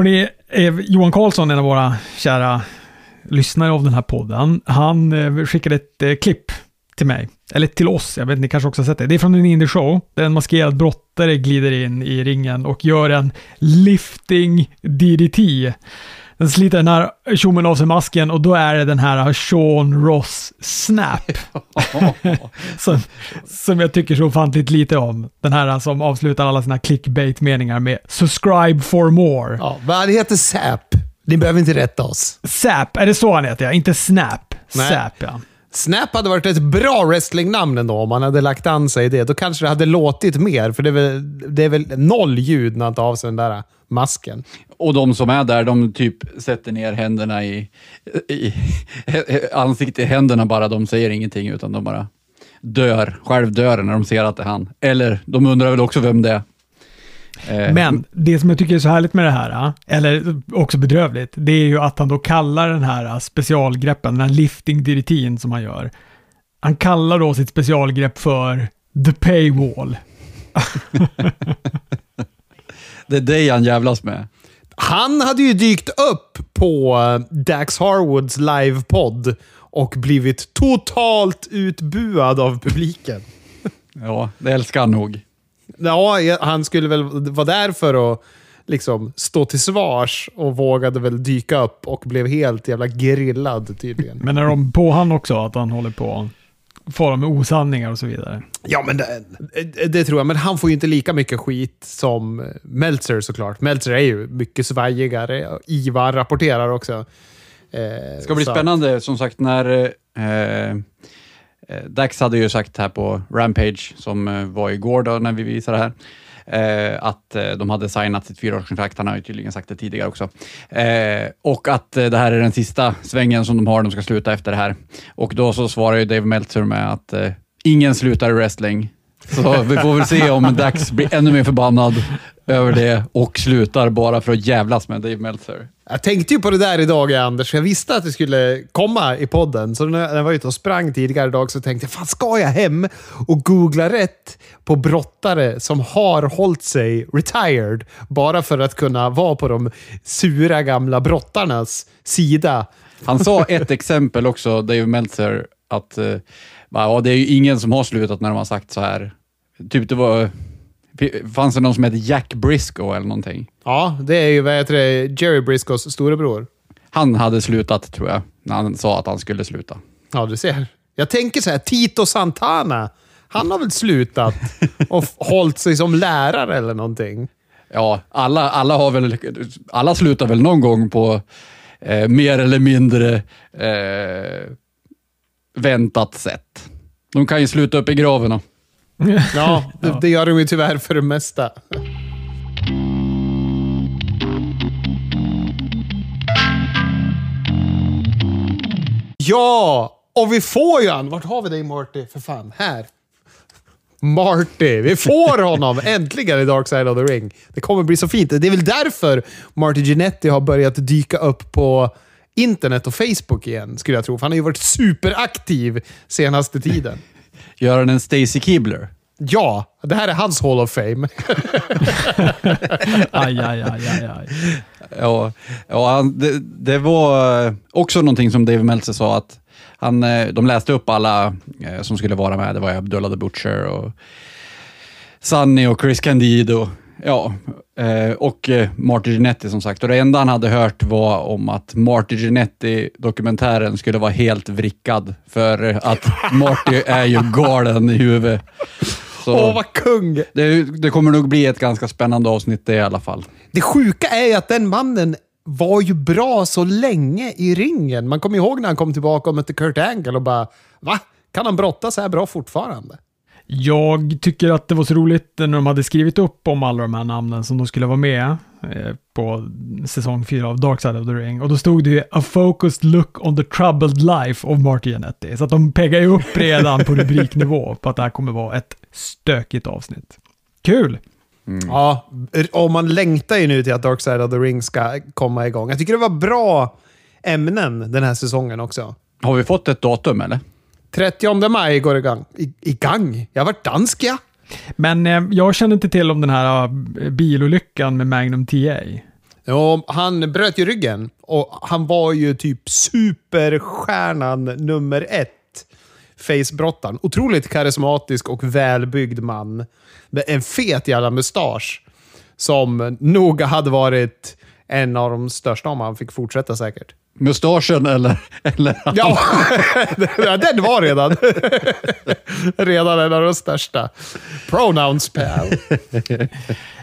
Hörrni, eh, Johan Karlsson, en av våra kära lyssnare av den här podden, han eh, skickade ett eh, klipp till mig. Eller till oss, jag vet ni kanske också har sett det. Det är från en indie show där en maskerad brottare glider in i ringen och gör en lifting DDT. Den sliter den här tjommen av sig masken och då är det den här Sean Ross Snap. som, som jag tycker så ofantligt lite om. Den här som avslutar alla sina clickbait-meningar med “subscribe for more”. Ja, vad det heter SAP. Ni behöver inte rätta oss. Sap, är det så han heter ja? Inte Snap. Nej. Sap ja. Snap hade varit ett bra wrestlingnamn ändå om man hade lagt an sig i det. Då kanske det hade låtit mer, för det är väl, det är väl noll ljud när han tar av sig den där masken. Och de som är där, de typ sätter ner händerna i, i ansiktet i händerna bara. De säger ingenting, utan de bara dör, självdör när de ser att det är han. Eller de undrar väl också vem det är. Eh, Men det som jag tycker är så härligt med det här, eller också bedrövligt, det är ju att han då kallar den här specialgreppen, den här lifting diritin som han gör, han kallar då sitt specialgrepp för the paywall. Det är det han jävlas med. Han hade ju dykt upp på eh, Dax Harwoods livepodd och blivit totalt utbuad av publiken. Ja, det älskar han nog. Ja, han skulle väl vara där för att liksom stå till svars och vågade väl dyka upp och blev helt jävla grillad tydligen. Men är de på han också, att han håller på fara med osanningar och så vidare? Ja, men det, det tror jag. Men han får ju inte lika mycket skit som Meltzer såklart. Meltzer är ju mycket svajigare. Ivar rapporterar också. Eh, Det ska bli så- spännande, som sagt, när eh, eh, Dax hade ju sagt här på Rampage, som eh, var igår då när vi visade det här, Eh, att eh, de hade signat sitt fyraårskontrakt. Han har ju tydligen sagt det tidigare också. Eh, och att eh, det här är den sista svängen som de har, de ska sluta efter det här. Och då så svarar ju Dave Meltzer med att eh, ingen slutar i wrestling. Så vi får väl se om Dax blir ännu mer förbannad över det och slutar bara för att jävlas med Dave Meltzer. Jag tänkte ju på det där idag, Anders. Jag visste att det skulle komma i podden. Så när jag var ute och sprang tidigare idag så tänkte jag, fan ska jag hem och googla rätt på brottare som har hållit sig retired bara för att kunna vara på de sura gamla brottarnas sida? Han sa ett exempel också, Dave Meltzer, att eh, bara, ja, det är ju ingen som har slutat när de har sagt så här. Typ det var, fanns det någon som hette Jack Briscoe eller någonting? Ja, det är ju vad heter det, Jerry Briscoes storebror. Han hade slutat tror jag, när han sa att han skulle sluta. Ja, du ser. Jag tänker så här, Tito Santana. Han har väl slutat och hållit sig som lärare eller någonting. Ja, alla, alla, har väl, alla slutar väl någon gång på eh, mer eller mindre eh, väntat sätt. De kan ju sluta upp i graven. Ja, det, det gör de ju tyvärr för det mesta. Ja, och vi får ju han. Vart har vi dig Marty? För fan, här. Marty, vi får honom äntligen i Dark Side of the Ring. Det kommer bli så fint. Det är väl därför Marty Ginetti har börjat dyka upp på internet och Facebook igen, skulle jag tro. För han har ju varit superaktiv senaste tiden. Gör han en Stacy Keebler? Ja, det här är hans Hall of Fame. Aj, aj, aj, aj, aj. Ja, ja det, det var eh, också någonting som Dave Meltzer sa, att han, eh, de läste upp alla eh, som skulle vara med. Det var Abdullah the Butcher och Sunny och Chris Candido. Ja, eh, och eh, Marty Jannetty som sagt. Och det enda han hade hört var om att Marty Jannetty-dokumentären skulle vara helt vrickad, för att Marty är ju galen i huvudet. Så Åh, vad kung! det, det kommer nog bli ett ganska spännande avsnitt det i alla fall. Det sjuka är ju att den mannen var ju bra så länge i ringen. Man kommer ihåg när han kom tillbaka och mötte Kurt Angle och bara Va? Kan han brotta så här bra fortfarande? Jag tycker att det var så roligt när de hade skrivit upp om alla de här namnen som de skulle vara med eh, på säsong 4 av Dark Side of the Ring. Och då stod det ju “A focused look on the troubled life of Marty Jannetty”. Så att de peggar ju upp redan på rubriknivå på att det här kommer vara ett stökigt avsnitt. Kul! Ja, och man längtar ju nu till att Dark Side of the Ring ska komma igång. Jag tycker det var bra ämnen den här säsongen också. Har vi fått ett datum eller? 30 maj går det igång. I, igång? Jag har varit dansk, ja. Men eh, jag känner inte till om den här eh, bilolyckan med Magnum TA. Ja, han bröt ju ryggen och han var ju typ superstjärnan nummer ett. Facebrottaren. Otroligt karismatisk och välbyggd man. Med en fet jävla mustasch. Som nog hade varit en av de största om han fick fortsätta säkert. Mustaschen eller? eller Ja, den var redan. redan en av de största. Pronouns pal.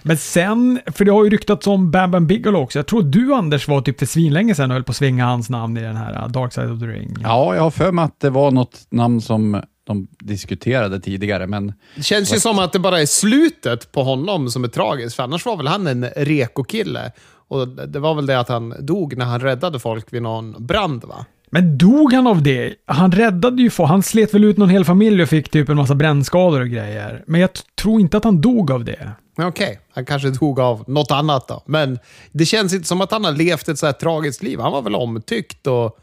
Men sen, för det har ju ryktats om Bam Bam Bigelow också. Jag tror du Anders var typ för svinlänge sedan och höll på att svinga hans namn i den här uh, Dark Side of the Ring. Ja, jag har för mig att det var något namn som de diskuterade tidigare, men Det känns ju som att det bara är slutet på honom som är tragiskt, för annars var väl han en reko-kille. Och det var väl det att han dog när han räddade folk vid någon brand, va? Men dog han av det? Han räddade ju folk. Han slet väl ut någon hel familj och fick typ en massa brännskador och grejer. Men jag tror inte att han dog av det. Okej, han kanske dog av något annat då. Men det känns inte som att han har levt ett så här tragiskt liv. Han var väl omtyckt och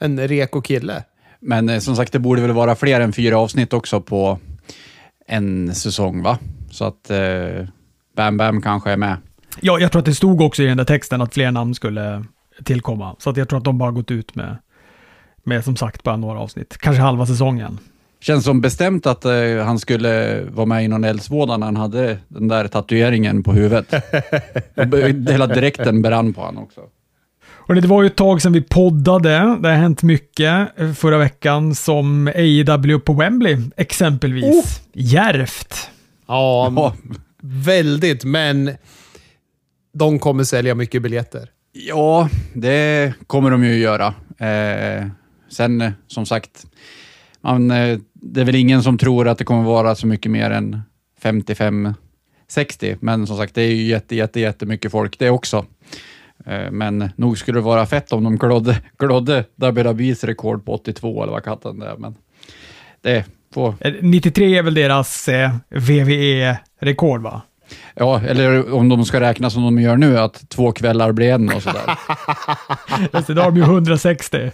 en reko-kille. Men eh, som sagt, det borde väl vara fler än fyra avsnitt också på en säsong, va? Så att eh, Bam Bam kanske är med. Ja, jag tror att det stod också i den där texten att fler namn skulle tillkomma. Så att jag tror att de bara gått ut med, med som sagt bara några avsnitt. Kanske halva säsongen. Känns som bestämt att eh, han skulle vara med i någon eldsvåda när han hade den där tatueringen på huvudet. Hela dräkten brann på honom också. Och det var ju ett tag sedan vi poddade. Det har hänt mycket eh, förra veckan som AEW på Wembley exempelvis. Järvt. Ja, Ja, väldigt, men de kommer sälja mycket biljetter. ja, det kommer de ju göra. Eh, sen, eh, som sagt, man, eh, det är väl ingen som tror att det kommer vara så mycket mer än 55-60, men som sagt, det är ju jätte, jätte, jättemycket folk det också. Eh, Men nog skulle det vara fett om de glodde, glodde WWEs rekord på 82 eller vad katten det är. Men det får, Eh, 93 är väl deras eh, VVE-rekord va? Ja, eller om de ska räkna som de gör nu, att två kvällar blir en och sådär. Just det, då har de ju 160.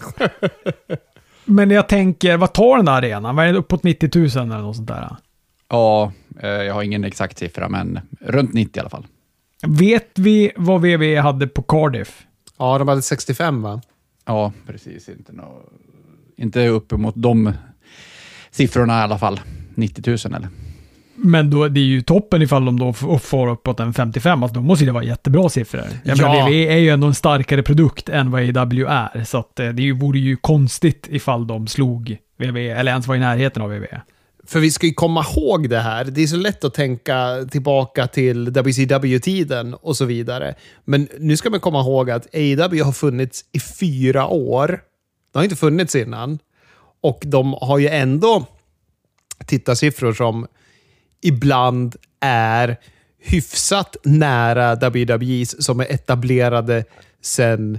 Men jag tänker, vad tar den där arenan? Vad är det, uppåt 90 000 eller något sånt där? Ja, eh, jag har ingen exakt siffra, men runt 90 i alla fall. Vet vi vad VVE hade på Cardiff? Ja, de hade 65 va? Ja, precis. Inte, nå, inte uppemot de siffrorna i alla fall. 90 000 eller? Men då, det är ju toppen ifall de då får uppåt en 55. Alltså, då måste det vara jättebra siffror. Jag Ja. menar, VVE är ju ändå en starkare produkt än vad AEW är. Så att, eh, det vore ju konstigt ifall de slog VVE, eller ens var i närheten av E. VVE. För vi ska ju komma ihåg det här. Det är så lätt att tänka tillbaka till WCW-tiden och så vidare. Men nu ska man komma ihåg att AEW har funnits i fyra år. Det har inte funnits innan. Och de har ju ändå tittarsiffror som ibland är hyfsat nära WWEs som är etablerade sedan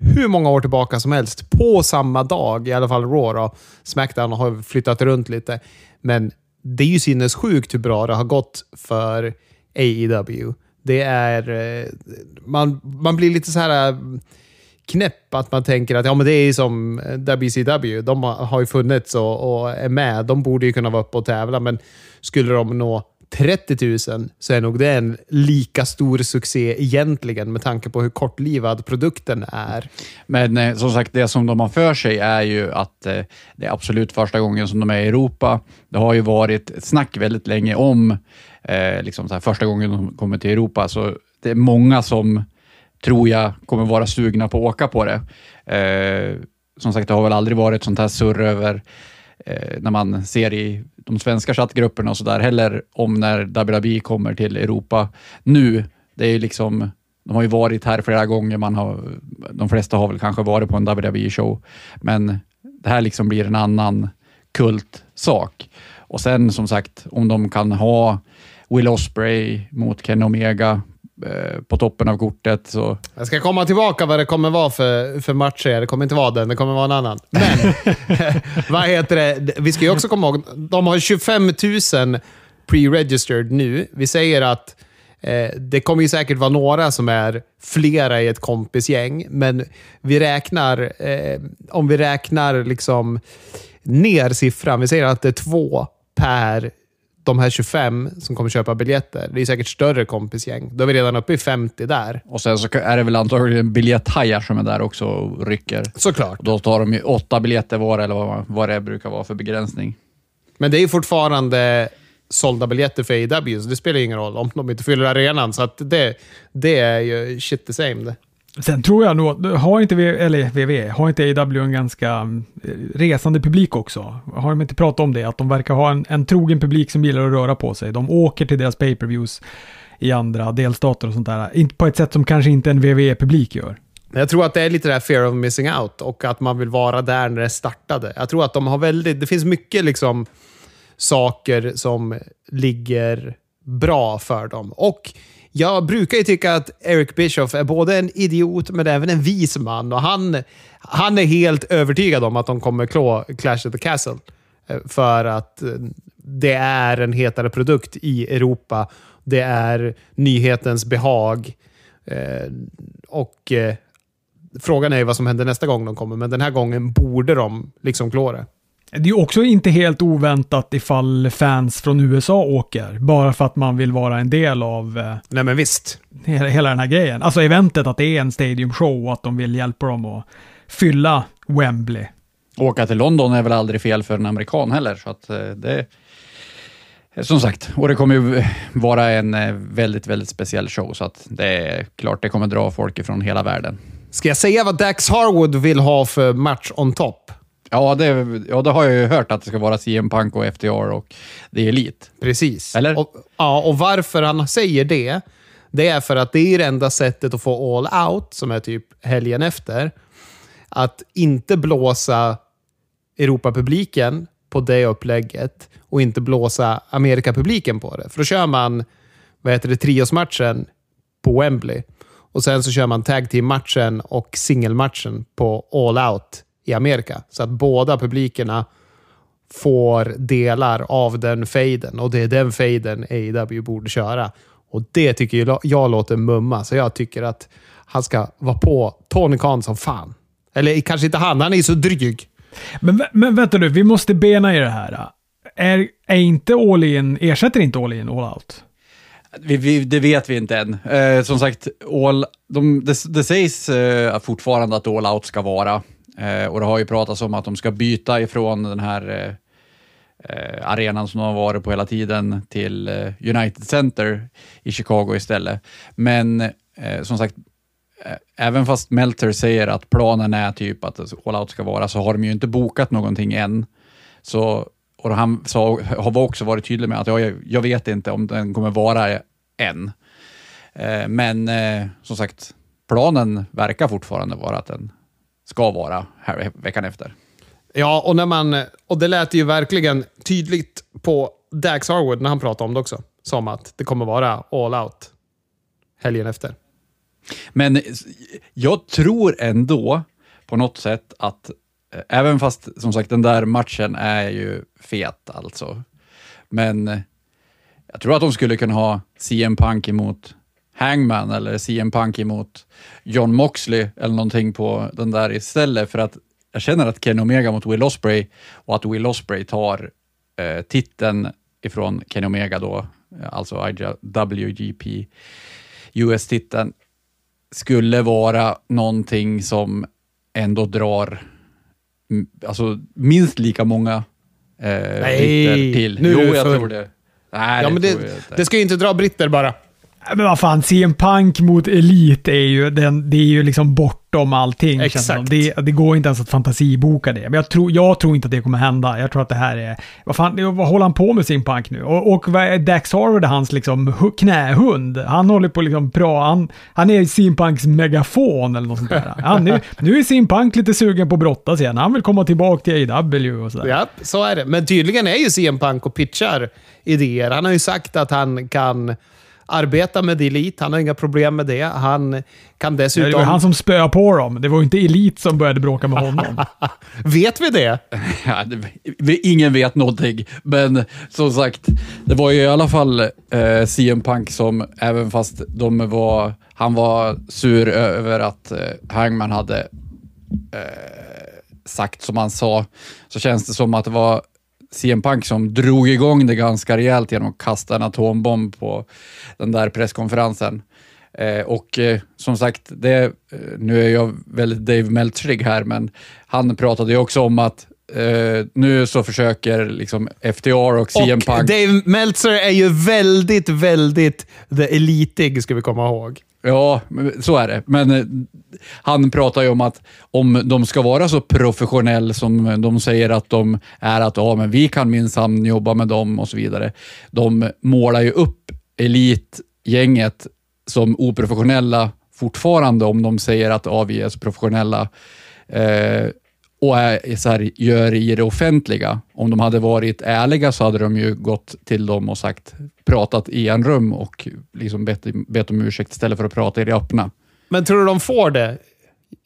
hur många år tillbaka som helst på samma dag, i alla fall Raw. Då. Smackdown har flyttat runt lite. Men det är ju sinnessjukt hur bra det har gått för AEW. Det är... Eh, man, man blir lite så här eh, knäpp att man tänker att ja, men det är som eh, WCW. De har har ju funnits och, och är med. De borde ju kunna vara uppe och tävla, men skulle de nå 30 000 så är nog det en lika stor succé egentligen med tanke på hur kortlivad produkten är. Men eh, som sagt, det som de har för sig är ju att eh, det är absolut första gången som de är i Europa. Det har ju varit ett snack väldigt länge om eh, liksom så här, första gången de kommer till Europa, så det är många som tror jag kommer vara sugna på att åka på det. Eh, som sagt, det har väl aldrig varit sånt här surr över eh, när man ser i de svenska chattgrupperna och sådär heller om när WWE kommer till Europa nu. Det är ju liksom, de har ju varit här flera gånger, man har, de flesta har väl kanske varit på en WWE-show, men det här liksom blir en annan kultsak. Och sen som sagt, om de kan ha Will Osprey mot Ken Omega Eh, på toppen av kortet så Jag ska komma tillbaka vad det kommer vara för, för matcher. Det kommer inte vara den, det kommer vara en annan. Men, vad heter det? Vi ska ju också komma ihåg, de har 25 000 pre-registered nu. Vi säger att eh, det kommer ju säkert vara några som är flera i ett kompisgäng, men vi räknar, eh, om vi räknar liksom ner siffran, vi säger att det är två per de här 25 som kommer köpa biljetter, det är säkert större kompisgäng. Då är vi redan uppe i 50 där. Och sen så är det väl antagligen biljetthajar som är där också och rycker. Såklart. Och då tar de ju åtta biljetter var, eller vad, vad det brukar vara för begränsning. Men det är fortfarande sålda biljetter för AEW, så det spelar ingen roll om de inte fyller arenan. Så att det, det är ju shit the same. Det. Sen tror jag nog, har inte, v, eller VV, har inte AW en ganska mm, resande publik också? Har de inte pratat om det? Att de verkar ha en, en trogen publik som gillar att röra på sig. De åker till deras pay-per-views i andra delstater och sånt där. Inte på ett sätt som kanske inte en VV-publik gör. Jag tror att det är lite det här fear of missing out och att man vill vara där när det startade. Jag tror att de har väldigt, det finns mycket liksom saker som ligger bra för dem. Och jag brukar ju tycka att Eric Bischoff är både en idiot men även en vis man. Och han, han är helt övertygad om att de kommer klå Clash of the Castle. Eh, för att eh, det är en hetare produkt i Europa. Det är nyhetens behag. Eh, och Frågan är ju vad som händer nästa gång de kommer, men den här gången borde de liksom klå det. Det är också inte helt oväntat ifall fans från USA åker, bara för att man vill vara en del av eh, Nej men visst. hela, hela den här grejen. Alltså eventet, att det är en stadium show och att de vill hjälpa dem att fylla Wembley. Åka till London är väl aldrig fel för en amerikan heller, så att eh, det... Som sagt, och det kommer ju vara en eh, väldigt, väldigt speciell show, så att det är klart det kommer dra folk ifrån hela världen. Ska jag säga vad Dax Harwood vill ha för match on top? Ja, det, ja, det har jag ju hört att det ska vara CM Punk och FTR och The Elite. Precis. Eller? Och, ja, och varför han säger det, det är för att det är det enda sättet att få all out, som är typ helgen efter, att inte blåsa Europapubliken på det upplägget och inte blåsa Amerikapubliken på det. För då kör man vad heter det, triosmatchen på Wembley. Och sen så kör man tag team-matchen och singelmatchen på all out i Amerika. Så att båda publikerna får delar av den fejden och det är den fejden AEW borde köra. Och det tycker jag, jag låter mumma, så jag tycker att han ska vara på Tony Khan som fan. Eller kanske inte han, han är ju så dryg. Men, men vänta nu, vi måste bena i det här. Är, är inte all in, ersätter inte all in all out? Vi, vi, det vet vi inte än. Eh, som sagt, all, de, det, det sägs eh, fortfarande att All Out ska vara. Eh, och det har ju pratats om att de ska byta ifrån den här eh, eh, arenan som de har varit på hela tiden till eh, United Center i Chicago istället. Men eh, som sagt, eh, även fast Melter säger att planen är typ att All Out ska vara, så har de ju inte bokat någonting än. Så, och han sa, har också varit tydlig med att jag, jag vet inte om den kommer vara än. Eh, men eh, som sagt, planen verkar fortfarande vara att den ska vara här veckan efter. Ja, och, när man, och det lät ju verkligen tydligt på Dax Harwood när han pratade om det också. Som att det kommer vara all out helgen efter. Men jag tror ändå på något sätt att, eh, även fast som sagt den där matchen är ju fet alltså, men jag tror att de skulle kunna ha CM Punk emot Hangman eller CM Punk emot John Moxley eller någonting på den där istället för att jag känner att Kenny Omega mot Will Ospreay och att Will Ospreay tar eh, titeln ifrån Kenny Omega då, alltså IWGP US-titeln, skulle vara någonting som ändå drar alltså, minst lika många eh, britter till. nu jo, jag full. tror det. Nej, Ja, det, inte. det ska ju inte dra britter bara. Ja, Men vad fan, CM Punk mot Elite är ju, den, det är ju liksom bortom allting. Exakt. Det, det går inte ens att fantasiboka det. Men jag tror, jag tror inte att det kommer hända. Jag tror att det här är... Vad fan, vad håller han på med CM Punk nu? Och, och är Dax Harwood hans liksom hu- knähund? Han håller på liksom bra. Han, han är CM Punks megafon eller något sånt där. Han, nu, nu är CM Punk lite sugen på att brottas igen. Han vill komma tillbaka till AW och sådär. Ja, så är det. Men tydligen är ju CM Punk och pitchar idéer. Han har ju sagt att han kan arbeta med Elite. Han har inga problem med det. Han kan Det dessutom... var han som spöade på dem. Det var ju inte Elite som började bråka med honom. Vet vi det? Ja, det, vi- ingen vet någonting, men som sagt, det var ju i alla fall eh, CM Punk som, även fast de var, han var sur över att eh, Hangman hade eh, sagt som han sa, så känns det som att det var CM Punk som drog igång det ganska rejält genom att kasta en atombomb på den där presskonferensen. Eh, och eh, som sagt, det, eh, nu är jag väldigt Dave Meltzerig här, men han pratade ju också om att eh, nu så försöker liksom FTR och CM Och Punk... Dave Meltzer är ju väldigt, väldigt the elitig, ska vi komma ihåg. Ja, så är det. Men eh, han pratar ju om att om de ska vara så professionell som de säger att de är, att ja, men vi kan minsann jobba med dem och så vidare. De målar ju upp elitgänget som oprofessionella fortfarande om de säger att ja, vi är så professionella. Eh, och är, så här, gör i det offentliga. Om de hade varit ärliga så hade de ju gått till dem och sagt, pratat i en rum och liksom bett, bett om ursäkt istället för att prata i det öppna. Men tror du de får det?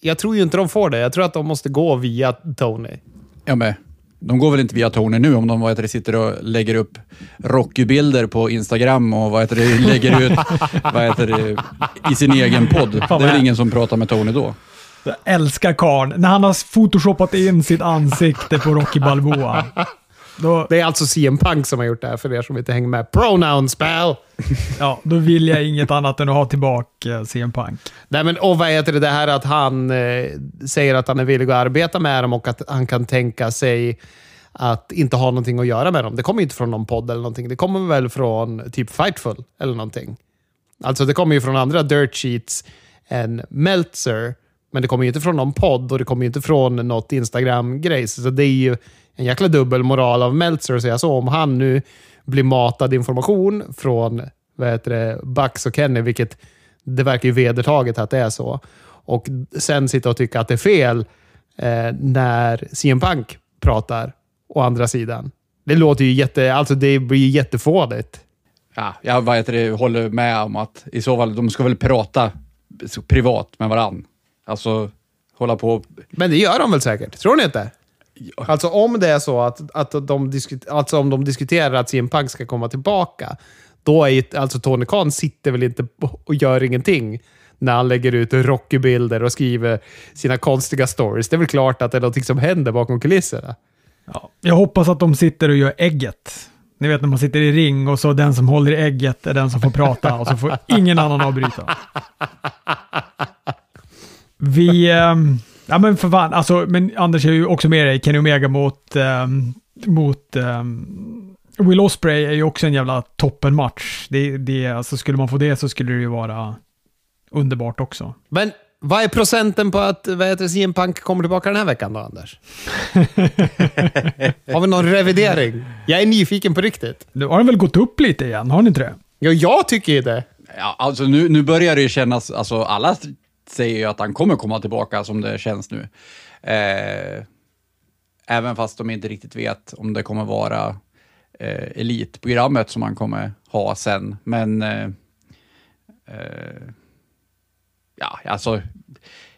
Jag tror ju inte de får det. Jag tror att de måste gå via Tony. Ja, men de går väl inte via Tony nu om de vad heter det, sitter och lägger upp Rocky-bilder på Instagram och vad heter det, lägger ut vad heter det, i sin egen podd. Det är väl ingen som pratar med Tony då? Jag älskar karln. När han har photoshopat in sitt ansikte på Rocky Balboa. Då, Det är alltså CM Punk som har gjort det här, för er som inte hänger med. Pronoun spell! ja, då vill jag inget annat än att ha tillbaka eh, CM Punk. Nej, men och vad heter det, det här att han eh, säger att han är villig att arbeta med dem och att han kan tänka sig att inte ha någonting att göra med dem. Det kommer inte från någon podd eller någonting. Det kommer väl från typ Fightful eller någonting. Alltså det kommer ju från andra dirt sheets än Meltzer. Men det kommer ju inte från någon podd och det kommer ju inte från något Instagram-grej. Så det är ju en jäkla dubbelmoral av Meltzer att säga så. Om han nu blir matad information från vad heter det, Bucks och Kenny, vilket det verkar ju vedertaget att det är så. Och sen sitta och tycka att det är fel eh, när CM Punk pratar å andra sidan. Det låter ju jätte... Alltså det blir ju jättefådigt. Ja, jag vad heter det, håller med om att i så fall, de ska väl prata privat med varandra. Alltså hålla på... Men det gör de väl säkert? Tror ni inte? Alltså om det är så att, att de, diskut, alltså om de diskuterar att CM Punk ska komma tillbaka, då är ju, alltså Tony Khan sitter väl inte och gör ingenting när han lägger ut Rocky-bilder och skriver sina konstiga stories. Det är väl klart att det är någonting som händer bakom kulisserna. Ja, jag hoppas att de sitter och gör ägget. Ni vet när man sitter i ring och så den som håller i ägget är den som får prata och så får ingen annan avbryta. Vi... ehm, ja men för fan, alltså, men Anders är ju också med dig. Kenny Omega mot... ehm, mot ehm, Will Osprey är ju också en jävla toppenmatch. Det, det, alltså, skulle man få det så skulle det ju vara underbart också. Men vad är procenten på att vad heter CM Punk kommer tillbaka den här veckan då, Anders? Har vi någon revidering? Jag är nyfiken på riktigt. Nu har den väl gått upp lite igen, har ni inte det? Ja, jag tycker ju det. Ja, alltså nu, nu börjar det ju kännas, alltså alla säger ju att han kommer komma tillbaka som det känns nu. Eh, även fast de inte riktigt vet om det kommer vara eh, elitprogrammet som han kommer ha sen. Men eh, eh, ja, alltså,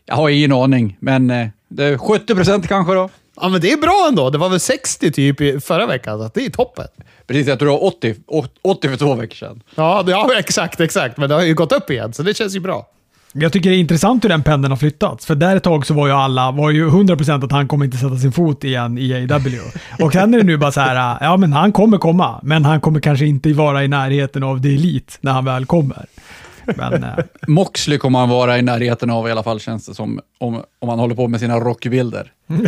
jag har ingen aning, men eh, det är 70 procent kanske då. Ja, men det är bra ändå. Det var väl 60 typ förra veckan, så det är toppen. Precis, jag tror det var 80, 80 för två veckor sedan. Ja, ja, exakt, exakt. Men det har ju gått upp igen, så det känns ju bra. Jag tycker det är intressant hur den pendeln har flyttats. För där ett tag så var ju alla, var ju 100% att han kommer inte sätta sin fot igen i AW. Och sen är det nu bara så här, ja men han kommer komma, men han kommer kanske inte vara i närheten av det elit när han väl kommer. Men, eh, Moxley kommer han vara i närheten av i alla fall, känns det som, om, om han håller på med sina rockbilder. Mm.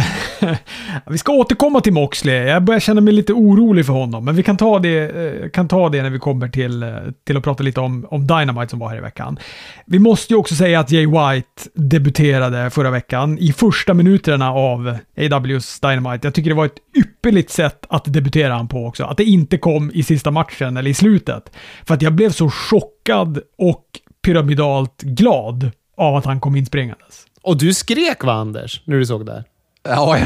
vi ska återkomma till Moxley. Jag börjar känna mig lite orolig för honom, men vi kan ta det, eh, kan ta det när vi kommer till, eh, till att prata lite om, om Dynamite som var här i veckan. Vi måste ju också säga att Jay White debuterade förra veckan i första minuterna av AWs Dynamite. Jag tycker det var ett ypperligt sätt att debutera han på också. Att det inte kom i sista matchen eller i slutet. För att jag blev så chockad och pyramidalt glad av att han kom inspringandes. Och du skrek va, Anders, när du såg det? här? Ja,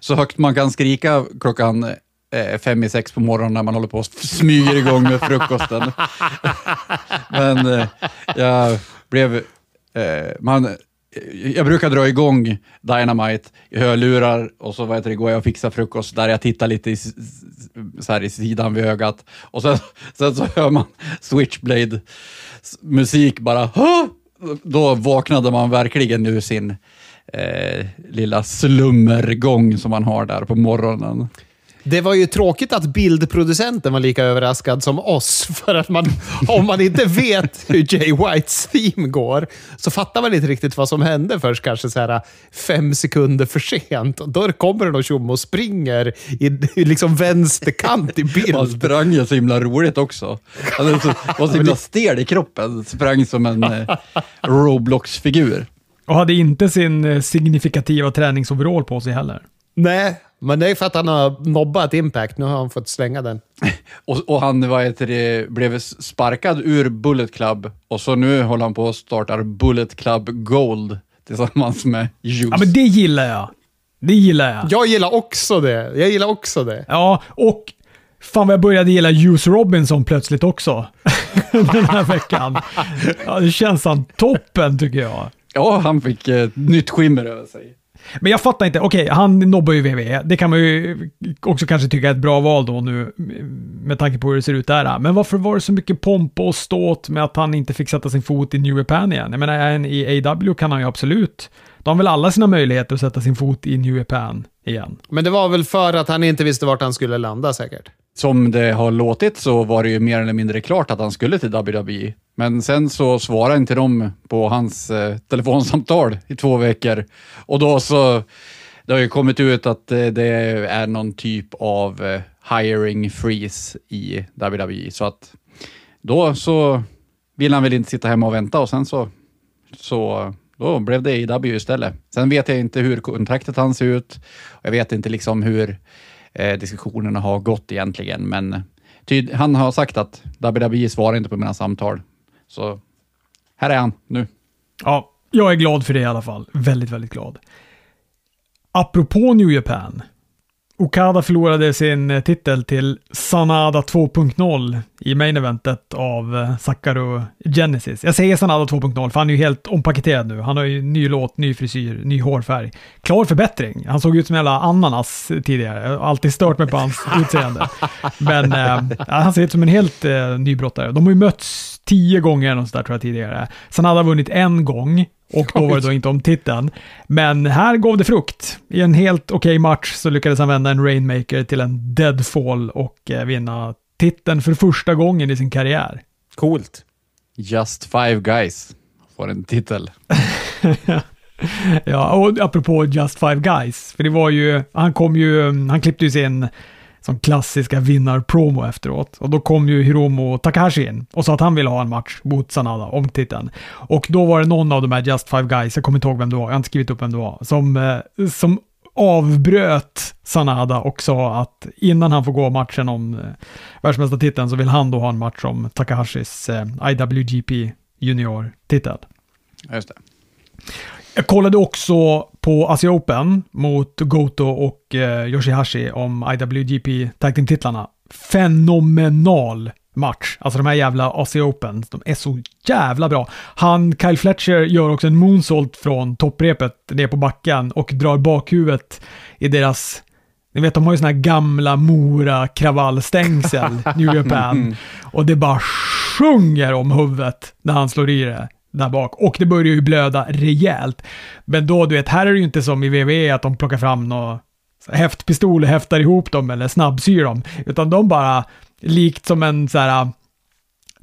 så högt man kan skrika klockan eh, fem i sex på morgonen när man håller på och smyger igång med frukosten. Men eh, jag blev... Eh, man, jag brukar dra igång Dynamite i hörlurar och så vad heter det, går jag och fixar frukost där jag tittar lite i, så här i sidan vid ögat och sen, sen så hör man Switchblade s- musik bara. "Hå!" Då vaknade man verkligen ur sin eh, lilla slummergång som man har där på morgonen. Det var ju tråkigt att bildproducenten var lika överraskad som oss. För att man, om man inte vet hur Jay Whites theme går, så fattar man inte riktigt vad som hände först kanske så här fem sekunder för sent. Och då kommer det någon tjomme och springer i, i liksom vänsterkant i Han bild. sprang ju så himla roligt också. Han var så himla stel i kroppen. Sprang som en eh, Roblox-figur. Och hade inte sin eh, signifikativa träningsoverall på sig heller. Nej, men det är för att han har nobbat Impact. Nu har han fått slänga den. Och, och han vad heter det, blev sparkad ur Bullet Club och så nu håller han på att starta Bullet Club Gold tillsammans med Juice. Ja, men det gillar jag. Det gillar jag. Jag gillar också det. Jag gillar också det. Ja, och fan vad jag började gilla Juice Robinson plötsligt också. Den här veckan. Ja, det känns han toppen tycker jag. Ja, han fick eh, nytt skimmer över sig. Men jag fattar inte, okej, han nobbar ju WWE. Det kan man ju också kanske tycka är ett bra val då nu med tanke på hur det ser ut där. Men varför var det så mycket pompa och ståt med att han inte fick sätta sin fot i New Japan igen? Jag menar, en i AW kan han ju absolut. De har väl alla sina möjligheter att sätta sin fot i New Japan igen. Men det var väl för att han inte visste vart han skulle landa säkert. Som det har låtit så var det ju mer eller mindre klart att han skulle till WWE. Men sen så svarade inte de på hans eh, telefonsamtal i två veckor. Och då så, det har ju kommit ut att eh, det är någon typ av eh, hiring freeze i WWE. Så att då så vill han väl inte sitta hemma och vänta och sen så, så då blev det AW istället. Sen vet jag inte hur kontraktet han ser ut. Jag vet inte liksom hur eh, diskussionerna har gått egentligen, men han har sagt att WWE svarar inte på mina samtal. Så här är han nu. Ja, jag är glad för det i alla fall. Väldigt, väldigt glad. Apropå New Japan. Okada förlorade sin eh, titel till Sanada 2.0 i main eventet av eh, Sakaru Genesis. Jag säger Sanada 2.0 för han är ju helt ompaketerad nu. Han har ju ny låt, ny frisyr, ny hårfärg. Klar förbättring. Han såg ut som jävla ananas tidigare. Jag har alltid stört mig på hans utseende. Men eh, han ser ut som en helt eh, nybrottare. De har ju mötts tio gånger eller sådär tror jag tidigare. Sanada har vunnit en gång och då var det då inte om titeln. Men här gav det frukt. I en helt okej match så lyckades han vända en Rainmaker till en Deadfall och eh, vinna titeln för första gången i sin karriär. Coolt. Just Five Guys får en titel. ja, och apropå Just Five Guys, för det var ju, han kom ju, han klippte ju sin som klassiska vinnarpromo efteråt. Och då kom ju Hiromo Takahashi in och sa att han ville ha en match mot Sanada om titeln. Och då var det någon av de här Just Five Guys, jag kommer inte ihåg vem det var, jag har inte skrivit upp vem det var, som, eh, som avbröt Sanada och sa att innan han får gå matchen om eh, världsmästartiteln så vill han då ha en match om Takahashis eh, IWGP Junior-titel. Just det. Jag kollade också på Asia Open mot Goto och eh, Yoshihashi om IWGP Tag Team-titlarna. Fenomenal match. Alltså de här jävla Asia Open, de är så jävla bra. Han, Kyle Fletcher, gör också en moonsault från topprepet ner på backen och drar bakhuvudet i deras ni vet, de har ju såna här gamla Mora kravallstängsel, New Japan. Och det bara sjunger om huvudet när han slår i det där bak. Och det börjar ju blöda rejält. Men då, du vet, här är det ju inte som i WWE att de plockar fram några häftpistol och häftar ihop dem eller snabbsyr dem. Utan de bara, likt som en så här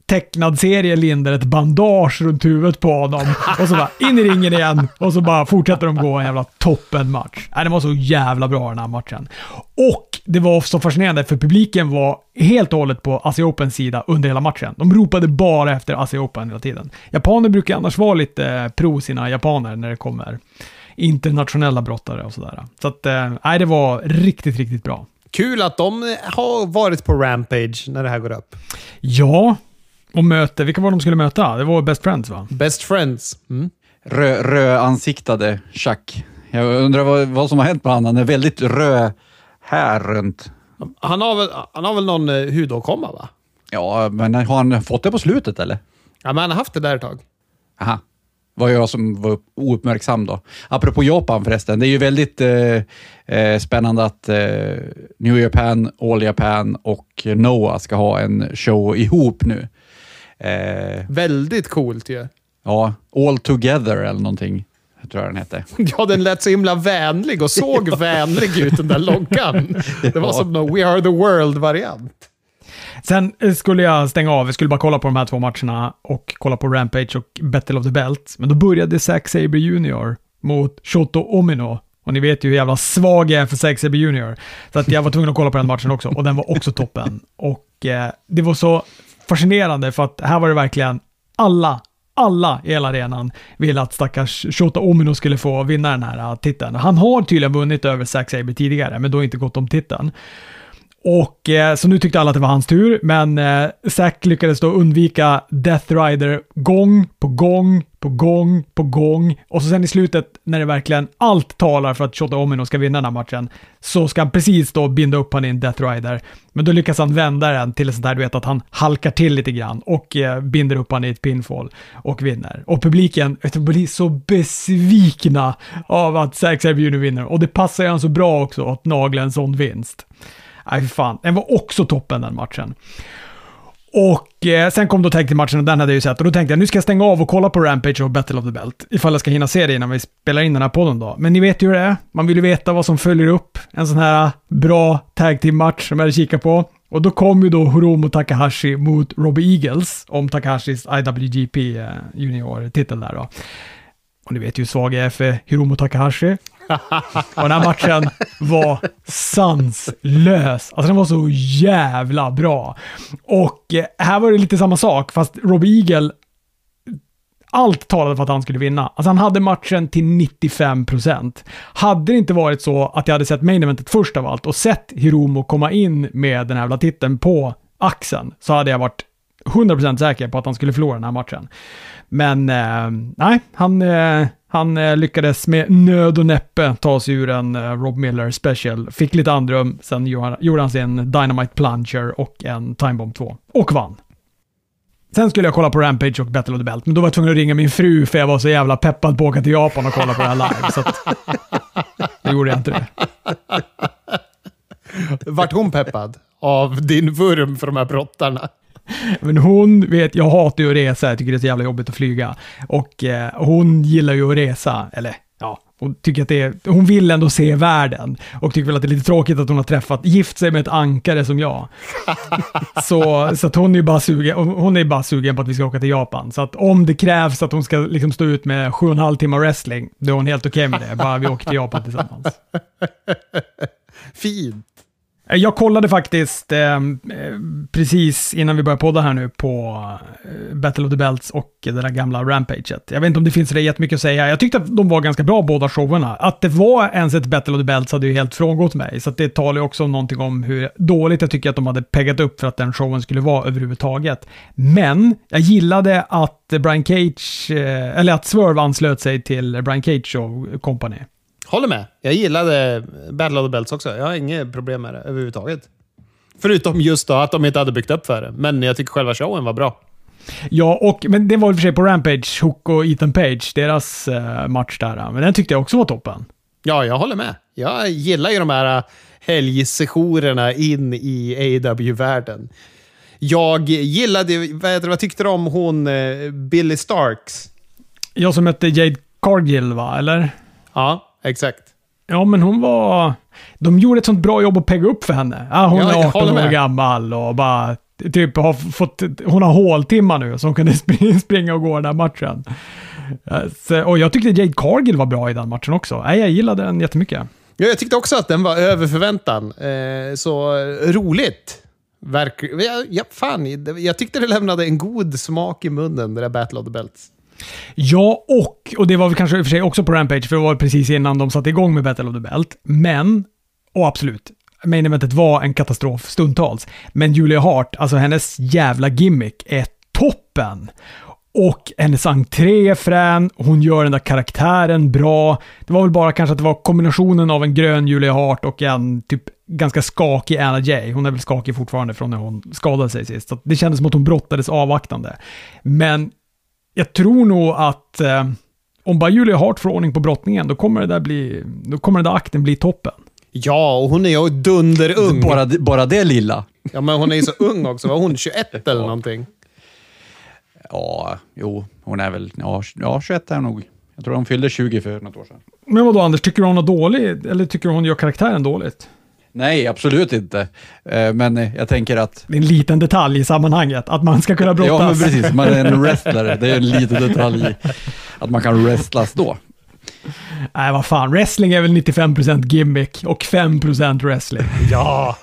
tecknad serie lindar ett bandage runt huvudet på honom. Och så bara in i ringen igen och så bara fortsätter de gå en jävla toppenmatch. Äh, det var så jävla bra den här matchen. Och det var så fascinerande för publiken var helt och hållet på Asia Opens sida under hela matchen. De ropade bara efter Asia Open hela tiden. Japaner brukar annars vara lite pro sina japaner när det kommer internationella brottare och sådär. Så att, eh, nej, det var riktigt, riktigt bra. Kul att de har varit på Rampage när det här går upp. Ja, och möte, vilka var de skulle möta? Det var Best Friends va? Best Friends. Mm. Rö, rödansiktade Chuck. Jag undrar vad, vad som har hänt med honom. Han är väldigt röd här runt. Han, har väl, han har väl någon eh, hudåkomma, va? Ja, men har han fått det på slutet eller? Ja, men han har haft det där ett tag. Aha. Var jag som var ouppmärksam då. Apropå Japan förresten, det är ju väldigt eh, eh, spännande att eh, New Japan, All Japan och Noah ska ha en show ihop nu. Eh, Väldigt coolt ju. ja, All Together eller någonting tror jag den hette. Ja, den lät så himla vänlig och såg vänlig ut, den där loggan. Det var som någon We Are The World-variant. Sen eh, skulle jag stänga av, jag skulle bara kolla på de här två matcherna och kolla på Rampage och Battle of the Belt. Men då började Zack Sabre Jr. mot Shoto Omino. Och ni vet ju hur jävla svag jag är för Zack Sabre Jr. Så att jag var tvungen att kolla på den matchen också och den var också toppen. Och eh, det var så fascinerande för att här var det verkligen alla, alla i hela arenan ville att stackars Shota Omino skulle få vinna den här äh, titeln. Han har tydligen vunnit över Zack Sabre tidigare, men då inte gått om titeln. Och eh, så nu tyckte alla att det var hans tur, men eh, Zack lyckades då undvika Death Rider gång på gång på gång på gång. Och så sen i slutet, när det verkligen allt talar för att Shota Omino ska vinna den här matchen, så ska han precis då binda upp han i en Death Rider. Men då lyckas han vända den till ett sånt där, du vet, att han halkar till lite grann och eh, binder upp han i ett pinfall och vinner. Och publiken vet blir så besvikna av att Zack Sabre vinner. Och det passar ju han så bra också att nagla en sån vinst. Nej, fy fan. Den var också toppen den matchen. Och eh, sen kom då tag matchen och den hade jag ju sett. Och då tänkte jag, nu ska jag stänga av och kolla på Rampage och Battle of the Belt. Ifall jag ska hinna se det innan vi spelar in den här podden då. Men ni vet ju hur det är. Man vill ju veta vad som följer upp en sån här bra tag team match som jag hade kikat på. Och då kom ju då Hiromu Takahashi mot Robbie Eagles om Takahashis IWGP eh, Junior-titel där då. Och ni vet ju hur svag jag är för Hiromu Takahashi. Och den här matchen var sanslös. Alltså den var så jävla bra. Och eh, här var det lite samma sak, fast Robbie Eagle, allt talade för att han skulle vinna. Alltså han hade matchen till 95%. Hade det inte varit så att jag hade sett main eventet först av allt och sett Hiromo komma in med den här jävla titeln på axeln, så hade jag varit 100% säker på att han skulle förlora den här matchen. Men eh, nej, han, eh, han eh, lyckades med nöd och näppe ta sig ur en eh, Rob Miller special. Fick lite andrum, sen gjorde han, gjorde han sin Dynamite Plunger och en Time Bomb 2. Och vann. Sen skulle jag kolla på Rampage och Battle of the Belt, men då var jag tvungen att ringa min fru för jag var så jävla peppad på att åka till Japan och kolla på det här live. Så att, då gjorde jag inte det. Vart hon peppad av din vurm för de här brottarna? Men hon vet, jag hatar ju att resa, jag tycker det är så jävla jobbigt att flyga. Och eh, hon gillar ju att resa, eller ja, hon tycker att det är, hon vill ändå se världen. Och tycker väl att det är lite tråkigt att hon har träffat, gift sig med ett ankare som jag. så så att hon är ju bara sugen, hon är bara sugen på att vi ska åka till Japan. Så att om det krävs att hon ska liksom stå ut med sju och en halv timme wrestling, då är hon helt okej med det. Bara vi åker till Japan tillsammans. Fint. Eh, jag kollade faktiskt eh, eh, precis innan vi började podda här nu på eh, Battle of the Belts och det där gamla Rampaget. Jag vet inte om det finns det jättemycket att säga. Jag tyckte att de var ganska bra båda showerna. Att det var ens ett Battle of the Belts hade ju helt frångått mig. Så att det talar ju också om någonting om hur dåligt jag tycker att de hade peggat upp för att den showen skulle vara överhuvudtaget. Men jag gillade att Brian Cage, eh, eller att Swerve anslöt sig till Brian Cage Show Company. Håller med. Jag gillade Battle of the Belts också. Jag har inget problem med det överhuvudtaget. Förutom just då att de inte hade byggt upp för det. Men jag tycker själva showen var bra. Ja, och, men det var i och för sig på Rampage, Hook och Ethan Page, deras eh, match där. Men den tyckte jag också var toppen. Ja, jag håller med. Jag gillar ju de här helgsessionerna in i AEW-världen. Jag gillade, vad, heter vad tyckte du om hon eh, Billy Starks? Jag som mötte Jade Cargill, va? Eller? Ja, exakt. Ja, men hon var... De gjorde ett sånt bra jobb att pegga upp för henne. Ja, hon Ja, är 18 håller år gammal och bara typ har fått... Hon har håltimmar nu, så hon kunde springa, och gå den här matchen. Så, och jag tyckte Jade Cargill var bra i den matchen också. Nej, jag gillade den jättemycket. Ja, jag tyckte också att den var över förväntan. Eh, så roligt. Ja, ja, fan, jag tyckte det lämnade en god smak i munnen, det där Battle of the Belts. Ja, och, och det var väl kanske i och för sig också på Rampage, för det var precis innan de satte igång med Battle of the Belt. Men, och absolut, main eventet var en katastrof stundtals. Men Julia Hart, alltså hennes jävla gimmick är toppen. Och hennes entré är frän, hon gör den där karaktären bra. Det var väl bara kanske att det var kombinationen av en grön Julia Hart och en typ ganska skakig Anna Jay. Hon är väl skakig fortfarande från när hon skadade sig sist. Så det kändes som att hon brottades avvaktande. Men jag tror nog att eh, om bara Julia Hart får ordning på brottningen, då kommer det där bli, då kommer den där akten bli toppen. Ja, och hon är ju dunderung. Bara, bara det lilla. Ja, men hon är ju så ung också. Var hon 21 eller någonting? Ja, jo, hon är väl... Ja, ja 21 är hon nog. Jag tror de fyllde 20 för något år sedan. Men vadå Anders, tycker du hon är dålig eller tycker du hon gör karaktären dåligt? Nej, absolut inte. Eh, Men jag tänker att... Det är en liten detalj i sammanhanget, att man ska kunna brottas. Ja, men precis. Man är en wrestler. Det är en liten detalj att man kan wrestlas då. Nej, vad fan. Wrestling är väl 95% gimmick och 5% wrestling. Ja,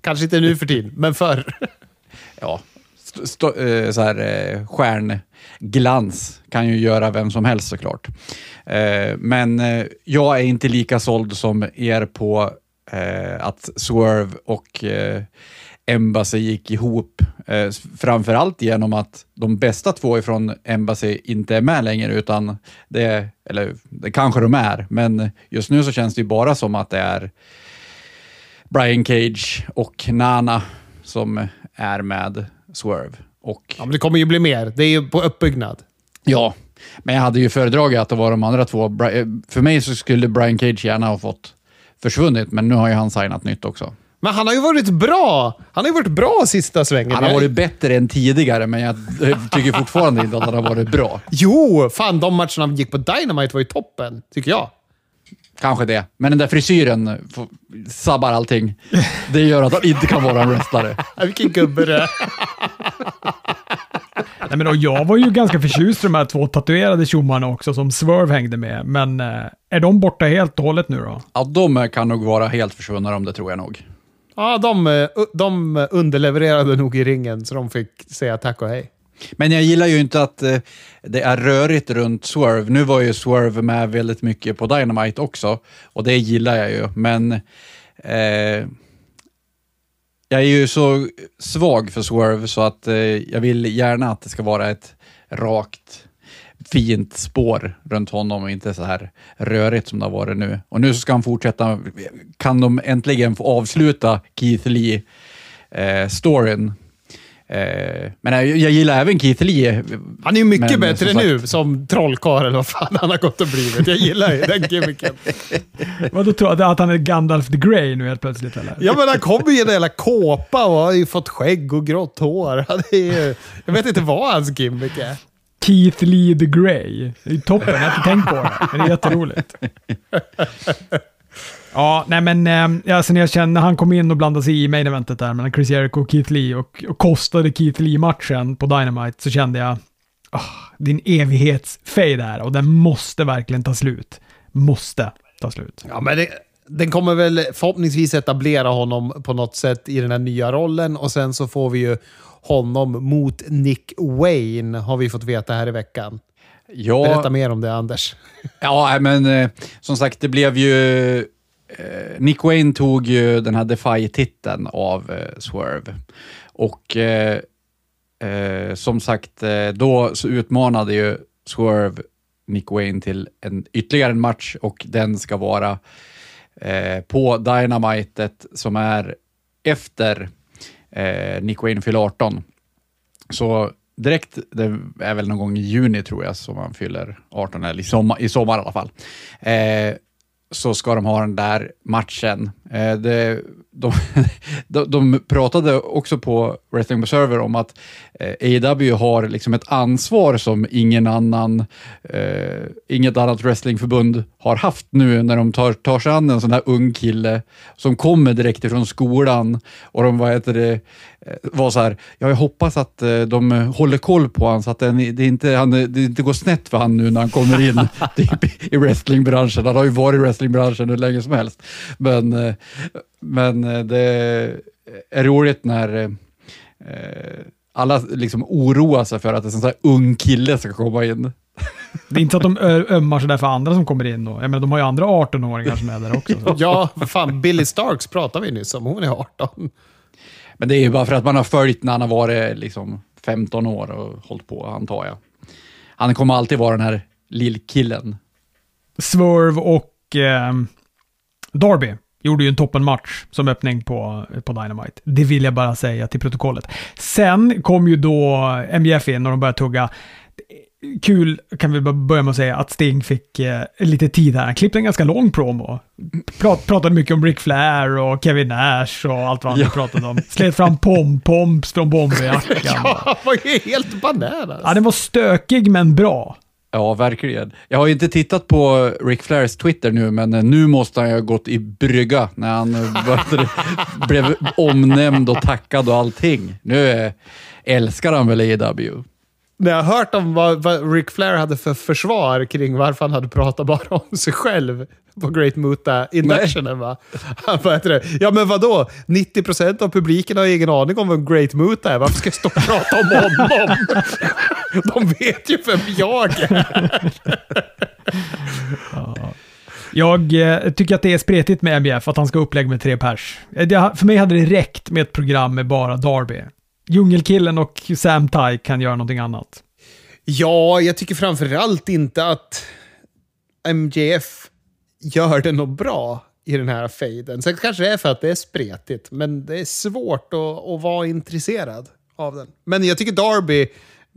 kanske inte nu för tiden, men förr. Ja, st- st- eh, så här, eh, stjärnglans kan ju göra vem som helst såklart. Men jag är inte lika såld som er på eh, att Swerve och eh, Embassy gick ihop. Eh, framförallt genom att de bästa två ifrån Embassy inte är med längre, utan det, eller det kanske de är, men just nu så känns det ju bara som att det är Brian Cage och Nana som är med Swerve. Och Ja, men det kommer ju bli mer. Det är ju på uppbyggnad. Ja, men jag hade ju föredragit att det var de andra två. Eh, För mig så skulle Brian Cage gärna ha fått försvunnit, men nu har ju han signat nytt också. Men han har ju varit bra. Han har ju varit bra sista svängen. Han har varit bättre än tidigare, men jag tycker fortfarande inte att han har varit bra. Jo, fan de matcherna han gick på Dynamite var ju toppen, tycker jag. Kanske det. Men den där frisyren sabbar allting. Det gör att han inte kan vara en wrestlare. Vilken gubbe det är. Nej, men och jag var ju ganska förtjust i de här två tatuerade tjommarna också som Swerve hängde med. Men eh, är de borta helt och hållet nu då? Ja, de kan nog vara helt försvunna om det tror jag nog. Ja, de, eh, de underlevererade nog i ringen, så de fick säga tack och hej. Men jag gillar ju inte att eh, det är rörigt runt Swerve. Nu var ju Swerve med väldigt mycket på Dynamite också och det gillar jag ju. Men eh, jag är ju så svag för Swerve så att eh, jag vill gärna att det ska vara ett rakt, fint spår runt honom och inte så här rörigt som det har varit nu. Och nu så ska han fortsätta. Kan de äntligen få avsluta Keith Lee-storyn Eh, men jag, jag gillar även Keith Lee. Han är ju mycket Men, bättre som sagt- nu som trollkarl eller vad fan han har gått och blivit. Jag gillar ju den gimmicken. Vadå tror du att han är Gandalf the Grey nu helt plötsligt eller? Ja, men han kommer ju i en jävla kåpa och har ju fått skägg och grått hår. Han är ju, jag vet inte vad hans gimmick är. Keith Lee the Grey. Det är toppen, jag har inte tänkt på det. Men det är jätteroligt. Ja, nej men eh, alltså när jag kände när han kom in och blandade sig i main eventet där mellan Chris Jericho och Keith Lee och, och kostade Keith Lee-matchen på Dynamite så kände jag ah, det är en evighetsfade här och den måste verkligen ta slut. Måste ta slut. Ja, men det, den kommer väl förhoppningsvis etablera honom på något sätt i den här nya rollen och sen så får vi ju honom mot Nick Wayne, har vi fått veta här i veckan. Ja, Berätta mer om det, Anders. Ja, men eh, som sagt, det blev ju... Eh, Nick Wayne tog ju den här Defy-titeln av eh, Swerve. Och eh, eh, som sagt, eh, då så utmanade ju Swerve Nick Wayne till en, ytterligare en match och den ska vara eh, på Dynamitet som är efter eh, Nick Wayne fyller 18. Så direkt, det är väl någon gång i juni tror jag som han fyller 18, eller i sommar, i sommar i alla fall. Eh, så ska de ha den där matchen. Eh, det, de, de, de pratade också på Wrestling Observer om att eh, AEW har liksom ett ansvar som ingen annan, eh, inget annat wrestlingförbund har haft nu när de tar, tar sig an en sån här ung kille som kommer direkt ifrån skolan och de vad heter det, eh, var så här, ja, jag hoppas att eh, de håller koll på honom så att det, det, inte, han, det inte går snett för han nu när han kommer in typ, i wrestlingbranschen. Han har ju varit i wrestlingbranschen hur länge som helst. Men, eh, men eh, det är roligt när eh, eh, alla liksom oroar sig för att en sån här ung kille ska komma in. Det är inte så att de ömmar sådär för andra som kommer in då. Jag menar, de har ju andra 18-åringar som är där också. Så. Ja, vad fan, Billy Starks pratade vi nyss om. Hon är 18. Men det är ju bara för att man har följt när han har varit liksom 15 år och hållit på, antar jag. Han kommer alltid vara den här lillkillen. Swerve och eh, Darby gjorde ju en toppenmatch som öppning på, på Dynamite. Det vill jag bara säga till protokollet. Sen kom ju då MJF in och de började tugga. Kul, kan vi börja med att säga, att Sting fick eh, lite tid här. Han klippte en ganska lång promo. Prat, pratade mycket om Ric Flair och Kevin Nash och allt vad han Ja. pratade om. Slet fram pom-poms från bomberjackan. Ja, han var ju helt bananas. Ja, den var stökig men bra. Ja, verkligen. Jag har ju inte tittat på Rick Flairs Twitter nu, men eh, nu måste han ju ha gått i brygga när han eh, blev omnämnd och tackad och allting. Nu eh, älskar han väl AW. När jag hört om vad, vad Ric Flair hade för försvar kring varför han hade pratat bara om sig själv på Great Muta Inductionen. Va? Han bara, det, ja men vadå? 90% av publiken har ingen aning om vem Great Muta är. Varför ska jag stå och prata om honom? De vet ju vem jag är. Jag eh, tycker att det är spretigt med MBF att han ska ha upplägg med tre pers. Eh, Det, för mig hade det räckt med ett program med bara Darby. Djungelkillen och Sam Tai kan göra någonting annat. Ja, jag tycker framförallt inte att MJF gör det något bra i den här fejden. Sen kanske det är för att det är spretigt, men det är svårt att, att vara intresserad av den. Men jag tycker Darby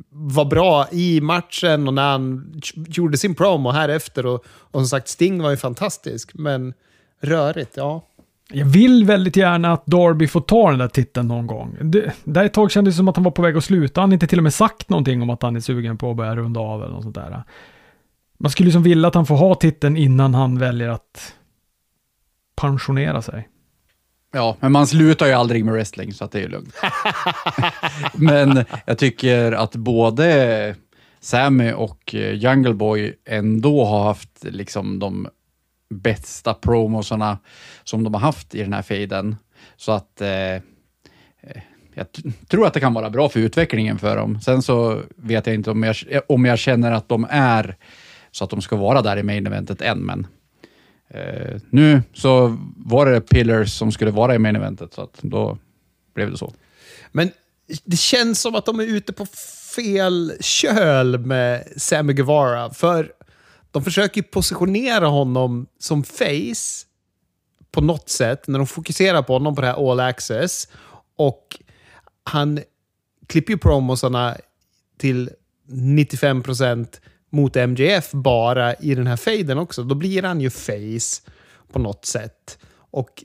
var bra i matchen och när han gjorde sin promo här efter. Och, och som sagt, Sting var ju fantastisk, men rörigt, ja. Jag vill väldigt gärna att Darby får ta den där titeln någon gång. Det, där ett tag kändes det som att han var på väg att sluta. Han har inte till och med sagt någonting om att han är sugen på att börja runda av eller något sånt där. Man skulle liksom vilja att han får ha titeln innan han väljer att pensionera sig. Ja, men man slutar ju aldrig med wrestling, så att det är ju lugnt. men jag tycker att både Sammy och eh, Jungle Boy ändå har haft liksom de bästa promosarna som de har haft i den här fejden. Så att eh, eh jag tror att det kan vara bra för utvecklingen för dem. Sen så vet jag inte om jag, om jag känner att de är så att de ska vara där i main eventet än, men eh, nu så var det Pillars som skulle vara i main eventet, så att då blev det så. Men det känns som att de är ute på fel köl med Sammy Guevara. För de försöker positionera honom som face på något sätt när de fokuserar på honom på det här all access. Och han klipper ju promosarna till 95% mot MJF bara i den här fejden också. Då blir han ju face på något sätt. Och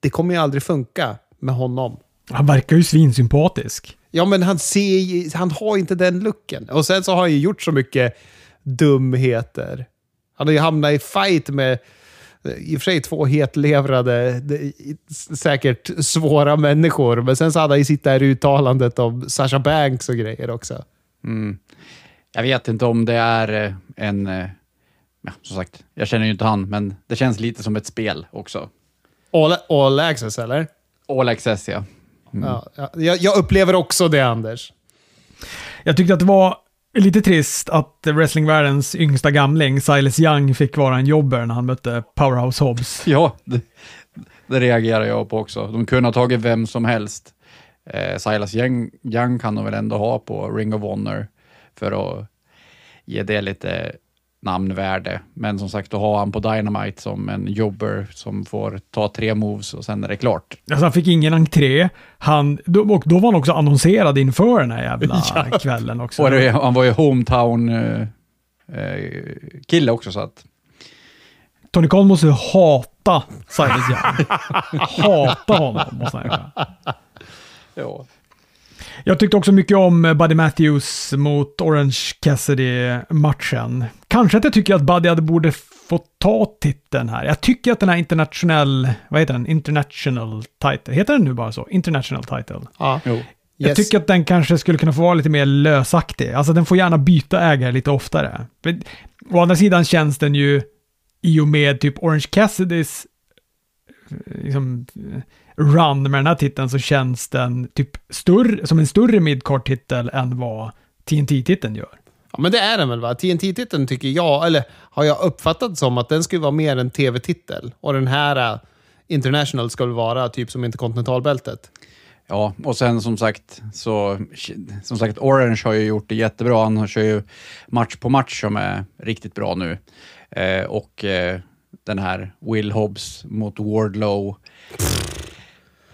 det kommer ju aldrig funka med honom. Han verkar ju svinsympatisk. Ja, men han, ser, han har inte den looken. Och sen så har han ju gjort så mycket dumheter. Han har ju hamnat i fight med eh, i och för sig två hetlevrade, de- säkert svåra människor. Men sen så hade han ju sitt där uttalandet om Sasha Banks och grejer också. Mm. Jag vet inte om det är eh, en... eh, Ja, som sagt, jag känner ju inte han, men det känns lite som ett spel också. All, all access, eller? All access, ja. Ja, ja, jag, jag upplever också det, Anders. Jag tyckte att det var lite trist att wrestlingvärldens yngsta gamling, Silas Young, fick vara en jobber när han mötte Powerhouse Hobbs. Ja, det, det reagerar jag på också. De kunde ha tagit vem som helst. Eh, Silas Young, Young kan de väl ändå ha på Ring of Honor för att ge det lite namnvärde. Men som sagt, då har han på Dynamite som en jobber som får ta tre moves och sen är det klart. Alltså han fick ingen entré. Han, och då var han också annonserad inför den här jävla kvällen också. Och det, han var ju hometown eh, eh, också, så att Tony Khan måste hata Silas Young. hata honom, måste han göra. ja. Jag tyckte också mycket om Buddy Matthews mot Orange Cassidy-matchen. Kanske att jag tycker att Buddy hade borde få ta titeln här. Jag tycker att den här international, vad heter den? International title. Heter den nu bara så? International title. Ja. Jo. Jag Yes. tycker att den kanske skulle kunna få vara lite mer lösaktig. Alltså den får gärna byta ägare lite oftare. Å andra sidan känns den ju i och med typ Orange Cassidys eh, liksom, eh, run med den här titeln så känns den typ större, som en större midcard-titel än vad TNT-titeln gör. Ja, men det är den väl va? TNT-titeln tycker jag, eller har jag uppfattat som att den skulle vara mer en tv-titel. Och den här uh, International ska väl vara typ som Interkontinentalbältet. Ja, och sen som sagt, så, som sagt, Orange har ju gjort det jättebra. Han kör ju match på match som är riktigt bra nu. Eh, och eh, den här Will Hobbs mot Wardlow.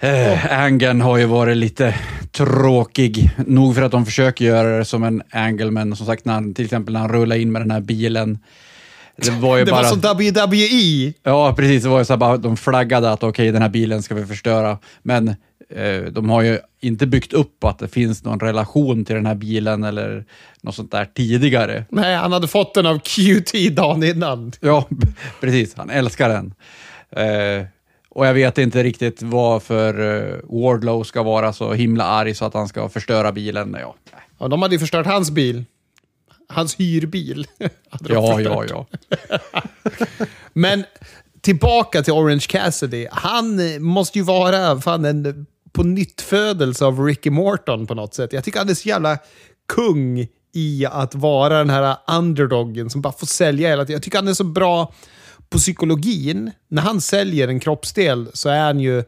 Eh, Angeln har ju varit lite tråkig. Nog för att de försöker göra det som en angle, men som sagt, när han, till exempel när han rullar in med den här bilen. Det var ju Det bara... var så WWE! Ja, precis. Det var ju så bara, de flaggade att okej, den här bilen ska vi förstöra. Men eh, de har ju inte byggt upp att det finns någon relation till den här bilen eller något sånt där tidigare. Nej, han hade fått den av QT dagen innan. Ja, precis. Han älskar den. Eh, och jag vet inte riktigt varför eh, Wardlow ska vara så himla arg så att han ska förstöra bilen. Ja, Ja, de hade ju förstört hans bil. Hans hyrbil. ja, ja. ja. Men tillbaka till Orange Cassidy. Han eh, måste ju vara fan en på nytt födelse av Ricky Morton på något sätt. Jag tycker han är så jävla kung i att vara den här underdoggen som bara får sälja hela tiden. Jag tycker han är så bra på psykologin. När han säljer en kroppsdel så är han ju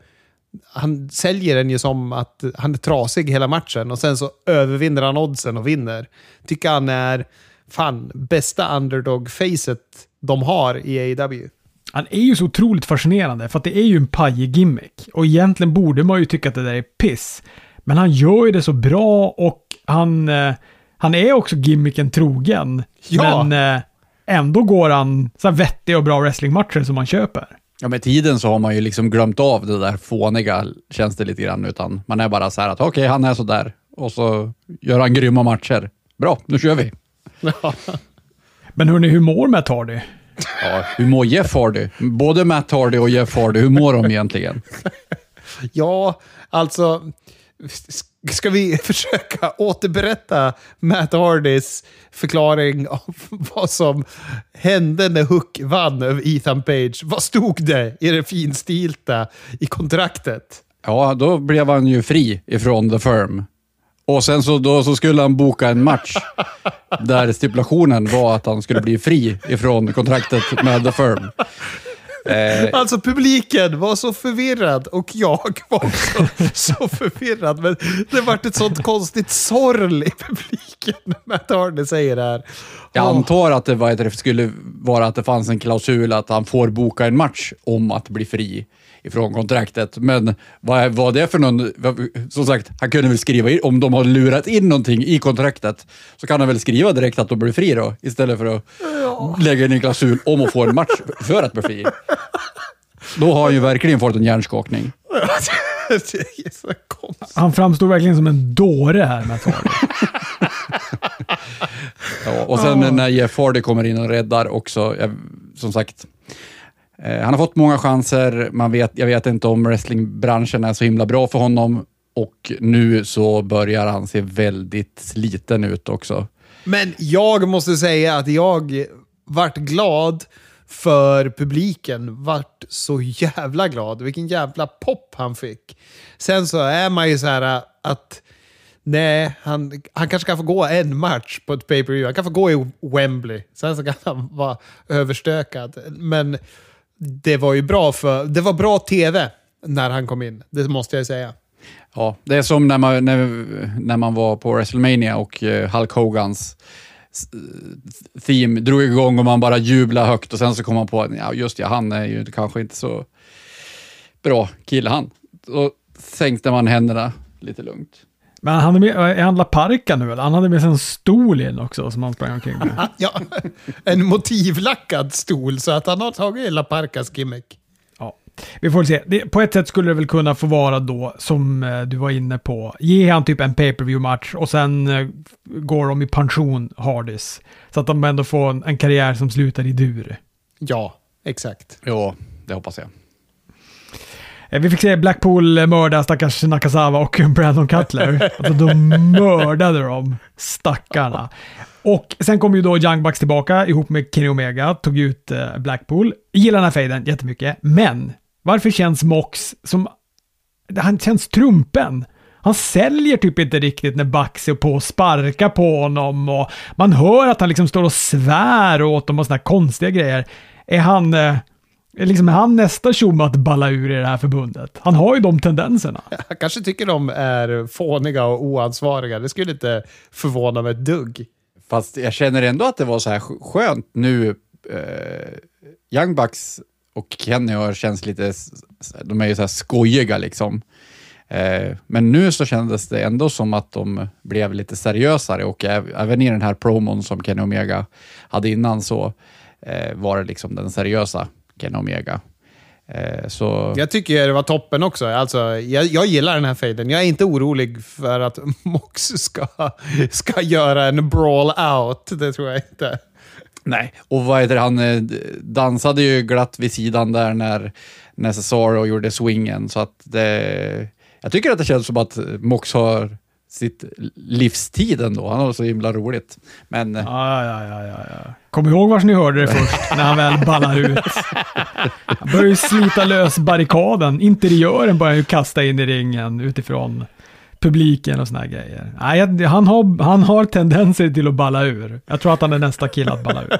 han säljer den ju som att han är trasig hela matchen och sen så övervinner han oddsen och vinner. Tycker han är fan bästa underdog-facet de har i AEW. Han är ju så otroligt fascinerande för att det är ju en pajig gimmick. Och egentligen borde man ju tycka att det där är piss. Men han gör ju det så bra och han, eh, han är också gimmicken trogen. Ja. Men eh, ändå går han så här vettiga och bra wrestlingmatcher som man köper. Ja, med tiden så har man ju liksom glömt av det där fåniga, känns det lite grann, utan man är bara så här att okej, han är så där och så gör han grymma matcher. Bra, nu kör vi. Men hörni, hur mår Matt Hardy? Ja, hur mår Jeff Hardy? Både Matt Hardy och Jeff Hardy, hur mår de egentligen? Ja, alltså... Ska vi försöka återberätta Matt Hardys förklaring av vad som hände när Hook vann över Ethan Page? Vad stod det i det finstilta i kontraktet? Ja, då blev han ju fri ifrån The Firm. Och sen så, då, så skulle han boka en match där stipulationen var att han skulle bli fri ifrån kontraktet med The Firm. Eh, Alltså publiken var så förvirrad och jag var också så förvirrad. Men det vart ett sånt konstigt sorl i publiken när Matt Hardy säger det här. Jag Åh. antar att det, var, att det skulle vara att det fanns en klausul att han får boka en match om att bli fri ifrån kontraktet. Men vad var det för någon... Som sagt, han kunde väl skriva in, om de har lurat in någonting i kontraktet, så kan han väl skriva direkt att de blir fri då, istället för att lägga in en klausul om att få en match för att bli fri. Då har han ju verkligen fått en hjärnskakning. det är så konstigt. Han framstår verkligen som en dåre här, Matt Hardy. Ja, och sen när Jeff Hardy kommer in och räddar också, jag, som sagt, Eh, han har fått många chanser. Man vet, jag vet inte om wrestlingbranschen är så himla bra för honom och nu så börjar han se väldigt sliten ut också. Men jag måste säga att jag vart glad för publiken. Vart så jävla glad. Vilken jävla pop han fick. Sen så är man ju så här att nej, han, han kanske kan få gå en match på ett pay-per-view. Han kan få gå i Wembley. Sen så kan han vara överstökad. Men det var ju bra för... Det var bra tv när han kom in. Det måste jag säga. Ja, det är som när man, när, när man var på WrestleMania och eh, Hulk Hogans theme drog igång och man bara jublade högt och sen så kom man på att ja, just ja, han är ju kanske inte så bra kille han. Då sänkte man händerna lite lugnt. Men han är, med, är han La Parka nu eller? Han hade med sig en stol in också som han sprang omkring med. Ja, en motivlackad stol så att han har tagit La Parcas gimmick. Ja. Vi får se. Det, på ett sätt skulle det väl kunna få vara då, som eh, du var inne på, ge han typ en pay per view match och sen eh, går de i pension, Hardys. Så att de ändå får en, en karriär som slutar i dur. Ja, exakt. Ja, det hoppas jag. Eh, vi fick se Blackpool mörda stackars Nakazawa och Brandon Cutler. Alltså de mördade dem, stackarna. Och sen kom ju då Young Bucks tillbaka ihop med Kenny Omega, tog ut Blackpool. Blackpool. Gillar den här fejden jättemycket, men varför känns Mox som... Han känns trumpen. Han säljer typ inte riktigt när Bucks är på och sparkar på honom och man hör att han liksom står och svär åt dem och sådana konstiga grejer. Är han... Eh, är liksom är han nästa tjomme att balla ur i det här förbundet? Han har ju de tendenserna. Jag kanske tycker de är fåniga och oansvariga. Det skulle inte förvåna mig ett dugg. Fast jag känner ändå att det var så här sk- skönt nu. Eh, Young Bucks och Kenny har känns lite, de är ju så här skojiga liksom. Eh, men nu så kändes det ändå som att de blev lite seriösare och äv- även i den här promon som Kenny Omega hade innan så eh, var det liksom den seriösa Kenny Omega. Eh, så Jag tycker det var toppen också. Alltså, jag, jag gillar den här fejden. Jag är inte orolig för att Mox ska, ska göra en brawl out. Det tror jag inte. Nej, och vad heter han eh, dansade ju glatt vid sidan där när, när Cesaro gjorde swingen, så att det... Jag tycker att det känns som att Mox har sitt livstid ändå. Han har så himla roligt. Men eh, Ja, ja, ja, ja, ja. Kom ihåg vars ni hörde det först, när han väl ballar ut. Han börjar ju slita lös barrikaden. Interiören börjar ju kasta in i ringen utifrån publiken och såna grejer. Nej, han har, han har tendenser till att balla ur. Jag tror att han är nästa kille att balla ur.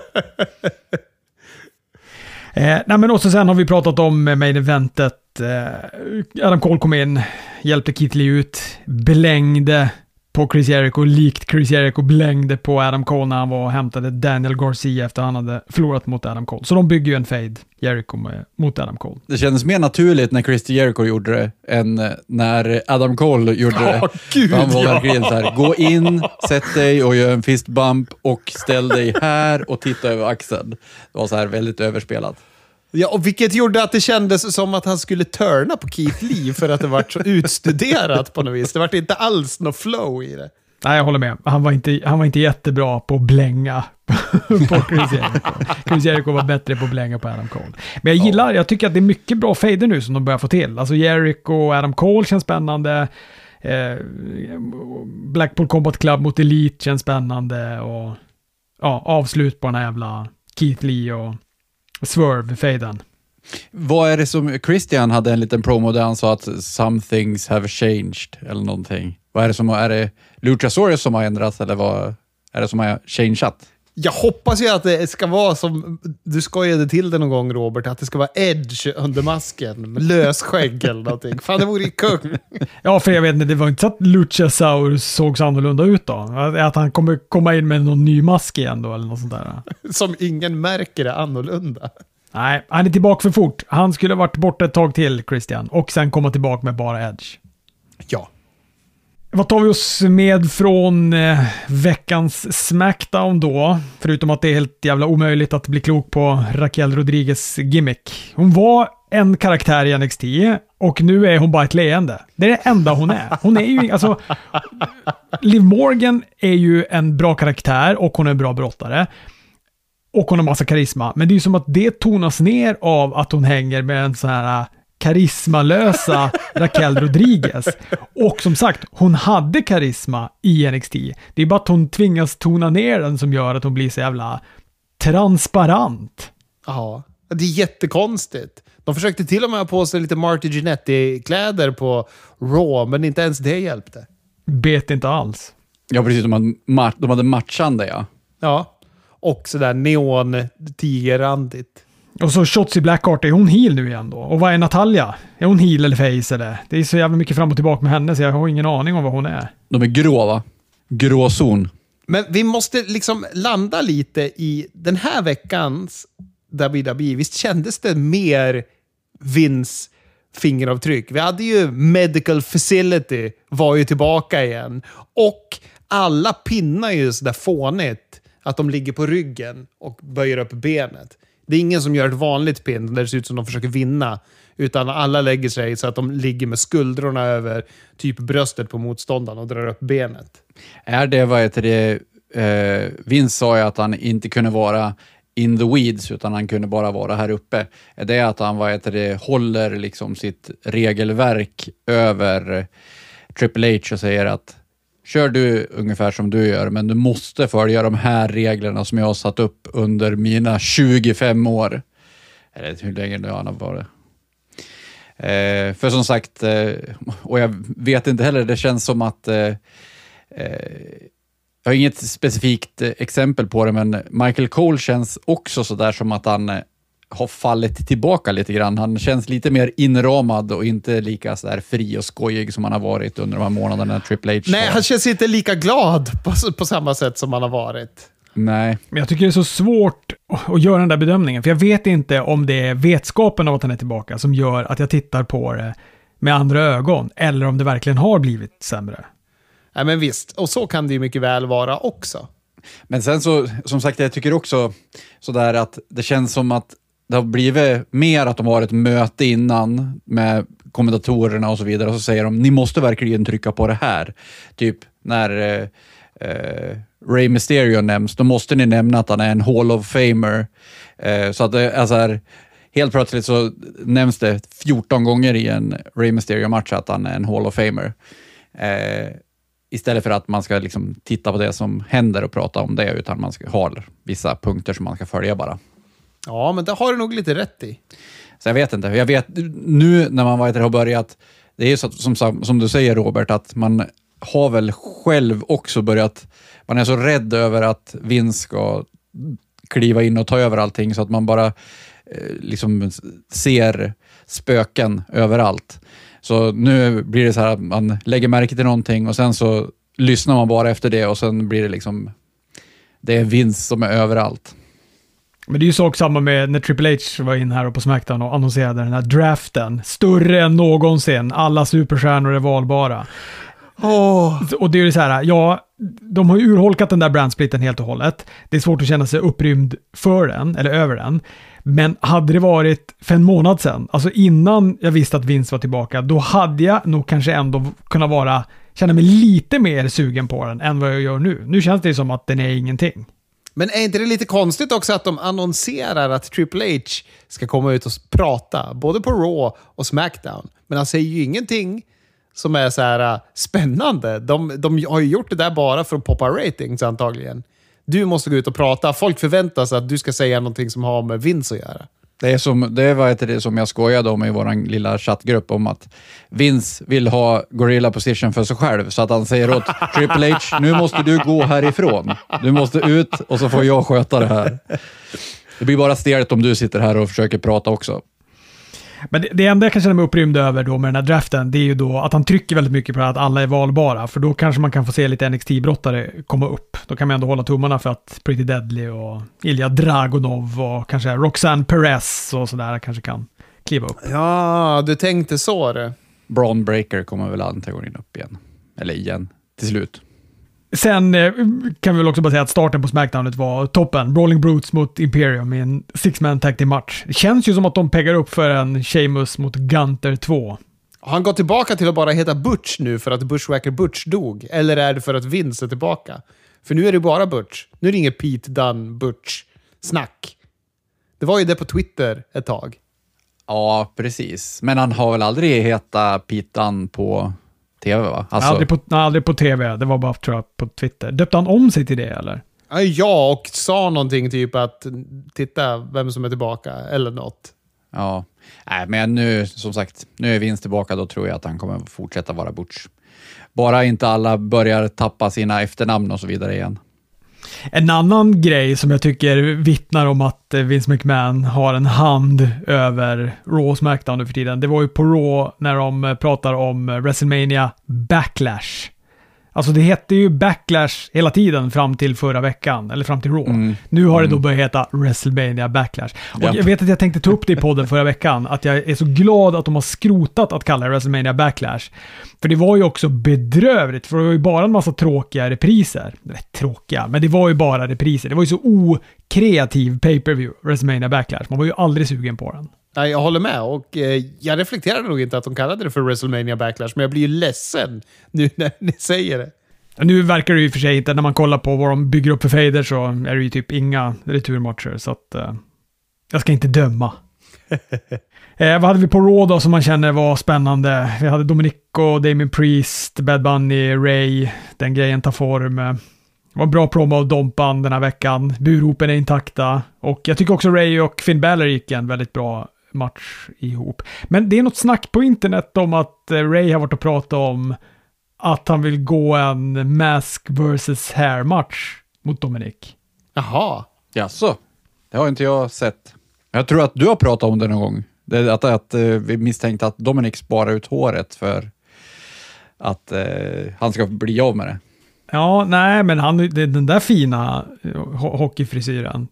Eh, nej men också sen har vi pratat om eh, main eventet. Eh, Adam Cole kom in, hjälpte Keith Lee ut, blängde på Chris Jericho, likt Chris Jericho blängde på Adam Cole när han var och hämtade Daniel Garcia efter han hade förlorat mot Adam Cole. Så de bygger ju en fade, Jericho med, mot Adam Cole. det kändes mer naturligt när Chris Jericho gjorde det än eh, när Adam Cole gjorde det. Ja, gud han var ja. verkligen så här, gå in, sätt dig och gör en fist bump och ställ dig här och titta över axeln. Det var så här väldigt överspelat. Ja, och vilket gjorde att det kändes som att han skulle turna på Keith Lee för att det var så utstuderat på något vis. Det var inte alls något flow i det. Nej, jag håller med. Han var inte, han var inte jättebra på att blänga på Chris Jericho. Chris Jericho var bättre på att blänga på Adam Cole. Men jag gillar, jag tycker att det är mycket bra fejder nu som de börjar få till. Alltså Jericho och Adam Cole känns spännande. Eh, Blackpool Combat Club mot Elite känns spännande. Och ja, avslut på den här jävla Keith Lee och Swerve-fejden. Vad är det som, Christian hade en liten promo där han sa att some things have changed eller någonting. Vad är det som, är det Luchasaurus som har ändrats eller vad är det som har changeat? Jag hoppas ju att det ska vara som du skojade till det någon gång Robert, att det ska vara edge under masken lösskägg eller någonting. Fan, det vore ju kung. Ja, för jag vet inte, det var inte så att Luchasaurus såg så annorlunda ut då? Att att han kommer komma in med någon ny mask igen då, eller något sånt där? Som ingen märker är annorlunda. Nej, han är tillbaka för fort. Han skulle ha varit borta ett tag till, Christian. Och sen komma tillbaka med bara Edge. Ja. Vad tar vi oss med från eh, veckans Smackdown då? Förutom att det är helt jävla omöjligt att bli klok på Raquel Rodriguez gimmick. Hon var en karaktär i NXT och nu är hon bara ett leende. Det är det enda hon är. Hon är ju, alltså... Liv Morgan är ju en bra karaktär och hon är en bra brottare. Och hon har massa karisma. Men det är ju som att det tonas ner av att hon hänger med en sån här karismalösa Raquel Rodriguez. Och som sagt, hon hade karisma i NXT. Det är bara att hon tvingas tona ner den som gör att hon blir så jävla transparent. Ja, det är jättekonstigt. De försökte till och med ha på sig lite Marty Jannetty-kläder på Raw, men inte ens det hjälpte. Bet inte alls. Ja, precis. De hade, ma- de hade matchande, ja. Ja, och sådär neon-tigerrandigt. Och så Shotzi Blackheart, är hon heel nu igen då? Och vad är Natalia? Är hon heel eller face eller? Det är så jävla mycket fram och tillbaka med henne så jag har ingen aning om vad hon är. De är grå, va? Gråzon. Men vi måste liksom landa lite i den här veckans WWE. Visst kändes det mer Vince fingeravtryck? Vi hade ju Medical Facility var ju tillbaka igen. Och alla pinnar ju sådär fånigt att de ligger på ryggen och böjer upp benet. Det är ingen som gör ett vanligt pin där det ser ut som de försöker vinna. Utan alla lägger sig så att de ligger med skuldrorna över typ bröstet på motståndaren och drar upp benet. Är det, vad heter det, eh, Vince sa ju att han inte kunde vara in the weeds, utan han kunde bara vara här uppe. Är det att han, vad heter det, håller liksom sitt regelverk över Triple H och säger att kör du ungefär som du gör, men du måste följa de här reglerna som jag har satt upp under mina 25 år. Eller hur länge nu han har varit. Eh, för som sagt, eh, och jag vet inte heller, det känns som att eh, eh, jag har inget specifikt eh, exempel på det, men Michael Cole känns också sådär som att han eh, har fallit tillbaka lite grann. Han känns lite mer inramad och inte lika så där fri och skojig som han har varit under de här månaderna när Triple H Nej, var. han känns inte lika glad på, på samma sätt som han har varit. Nej. Men jag tycker det är så svårt att göra den där bedömningen. För jag vet inte om det är vetskapen av att han är tillbaka som gör att jag tittar på det med andra ögon. Eller om det verkligen har blivit sämre. Nej, men visst. Och så kan det ju mycket väl vara också. Men sen så, som sagt, jag tycker också sådär att det känns som att det har blivit mer att de har ett möte innan med kommentatorerna och så vidare och så säger de ni måste verkligen trycka på det här. Typ när eh, eh, Ray Mysterio nämns, då måste ni nämna att han är en Hall of Famer. Eh, så att det är så här, helt plötsligt så nämns det 14 gånger i en Ray Mysterio-match att han är en Hall of Famer. Eh, istället för att man ska liksom titta på det som händer och prata om det, utan man ska ha vissa punkter som man ska följa bara. Ja, men det har du nog lite rätt i. Så jag vet inte. Jag vet nu när man vet, har börjat, det är så, som, som du säger Robert, att man har väl själv också börjat, man är så rädd över att vinst ska kliva in och ta över allting så att man bara eh, liksom ser spöken överallt. Så nu blir det så här att man lägger märke till någonting och sen så lyssnar man bara efter det och sen blir det liksom, det är vinst som är överallt. Men det är ju sak samma med när Triple H var in här på Smackdown och annonserade den här draften. Större än någonsin. Alla superstjärnor är valbara. Oh. Och det är ju så här, ja, de har ju urholkat den där brandsplitten helt och hållet. Det är svårt att känna sig upprymd för den, eller över den. Men hade det varit för en månad sedan, alltså innan jag visste att Vince var tillbaka, då hade jag nog kanske ändå kunnat vara, känna mig lite mer sugen på den än vad jag gör nu. Nu känns det som att den är ingenting. Men är inte det lite konstigt också att de annonserar att Triple H ska komma ut och prata, både på Raw och Smackdown. Men han säger ju ingenting som är så här äh, spännande. De, de har ju gjort det där bara för att poppa ratings antagligen. Du måste gå ut och prata. Folk förväntar sig att du ska säga någonting som har med Vince att göra. Det är som, det var det som jag skojade om i vår lilla chattgrupp om att Vince vill ha Gorilla Position för sig själv, så att han säger åt Triple H, nu måste du gå härifrån. Du måste ut och så får jag sköta det här. Det blir bara stelt om du sitter här och försöker prata också. Men det, det enda jag kan känna mig upprymd över då med den här draften, det är ju då att han trycker väldigt mycket på att alla är valbara. För då kanske man kan få se lite NXT-brottare komma upp. Då kan man ändå hålla tummarna för att Pretty Deadly och Ilja Dragunov och kanske Roxanne Perez och sådär kanske kan kliva upp. Ja, du tänkte så det. Braun Breaker kommer väl antagligen upp igen. Eller igen, till slut. Sen eh, kan vi väl också bara säga att starten på Smackdownet var toppen. Brawling Brutes mot Imperium i en six-man tag team match. Det känns ju som att de peggar upp för en Sheamus mot Gunter 2. Har han gått tillbaka till att bara heta Butch nu för att Bushwacker Butch dog? Eller är det för att Vince är tillbaka? För nu är det bara Butch. Nu är det inget Pete Dunn Butch-snack. Det var ju det på Twitter ett tag. Ja, precis. Men han har väl aldrig hetat Pete Dunn på tv va? Alltså... Aldrig, på, aldrig på tv, det var bara tror jag, på Twitter. Döpte han om sig till det eller? Ja, och sa någonting typ att titta vem som är tillbaka eller något. Ja, Nej, men nu som sagt, nu är Vince tillbaka, då tror jag att han kommer fortsätta vara Butch. Bara inte alla börjar tappa sina efternamn och så vidare igen. En annan grej som jag tycker vittnar om att eh, Vince McMahon har en hand över Raw och Smackdown nu för tiden. Det var ju på Raw när de eh, pratar om eh, WrestleMania Backlash. Alltså det hette ju Backlash hela tiden fram till förra veckan, eller fram till Raw. Mm. Nu har det då mm. börjat heta WrestleMania Backlash. Och yep. jag vet att jag tänkte ta upp det i podden förra veckan, att jag är så glad att de har skrotat att kalla det WrestleMania Backlash. För det var ju också bedrövligt, för det var ju bara en massa tråkiga repriser. Rätt tråkiga, men det var ju bara repriser. Det var ju så okreativ pay-per-view, WrestleMania Backlash. Man var ju aldrig sugen på den. Nej, jag håller med. Och eh, Jag reflekterade nog inte att de kallade det för WrestleMania Backlash, men jag blir ju ledsen nu när ni säger det. Nu verkar det ju för sig inte, när man kollar på vad de bygger upp för fejder så är det ju typ inga returmatcher, så att eh, jag ska inte döma. eh, vad hade vi på Raw då som man känner var spännande? Vi hade Dominico, Damien Priest, Bad Bunny, Ray. Den grejen tar form. Det var en bra promo av Dompan den här veckan. Buropen är intakta. Och jag tycker också Ray och Finn Balor gick en väldigt bra match ihop. Men det är något snack på internet om att eh, Ray har varit och pratat om att han vill gå en mask versus hair-match mot Dominic. Jaha. Jaså? Det har inte jag sett. Jag tror att du har pratat om det någon gång. Det, att, att, eh, vi misstänkte att Dominic sparar ut håret för att eh, han ska bli av med det. Ja, nej, men han, den där fina hockeyfrisyren,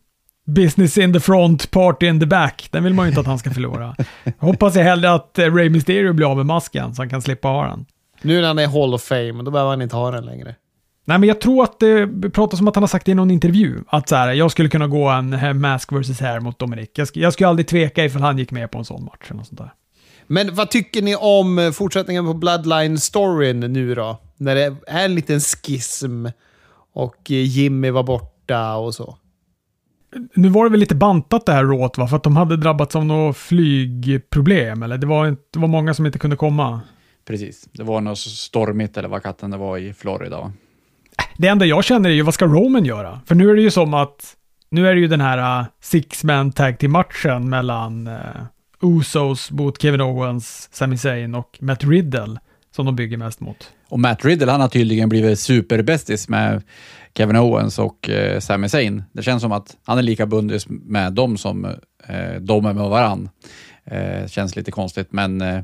business in the front, party in the back. Den vill man ju inte att han ska förlora. Hoppas jag hellre att eh, Ray Mysterio blir av med masken så han kan slippa ha den. Nu när han är Hall of Fame, då behöver han inte ha den längre. Nej, men jag tror att det pratas om att han har sagt i någon intervju att så här, jag skulle kunna gå en eh, Mask vs. Hair mot Dominic. Jag, sk- jag skulle aldrig tveka ifall han gick med på en sån match eller något sånt där. Men vad tycker ni om eh, fortsättningen på Bloodline-storyn nu då? När det är en liten schism och Jimmy var borta och så. Nu var det väl lite bantat det här råt va? För att de hade drabbats av något flygproblem eller? Det var, inte, det var många som inte kunde komma. Precis. Det var något stormigt eller vad katten det var i Florida. va? Det enda jag känner är ju vad ska Roman göra? För nu är det ju som att nu är det ju den här uh, six-man tag till matchen mellan uh, Usos mot Kevin Owens, Sami Zayn och Matt Riddle som de bygger mest mot. Och Matt Riddle, han har tydligen blivit superbästis med Kevin Owens och eh, Sami Zayn. Det känns som att han är lika bundis med dem som eh, de är med varann. Eh, känns lite konstigt, men eh,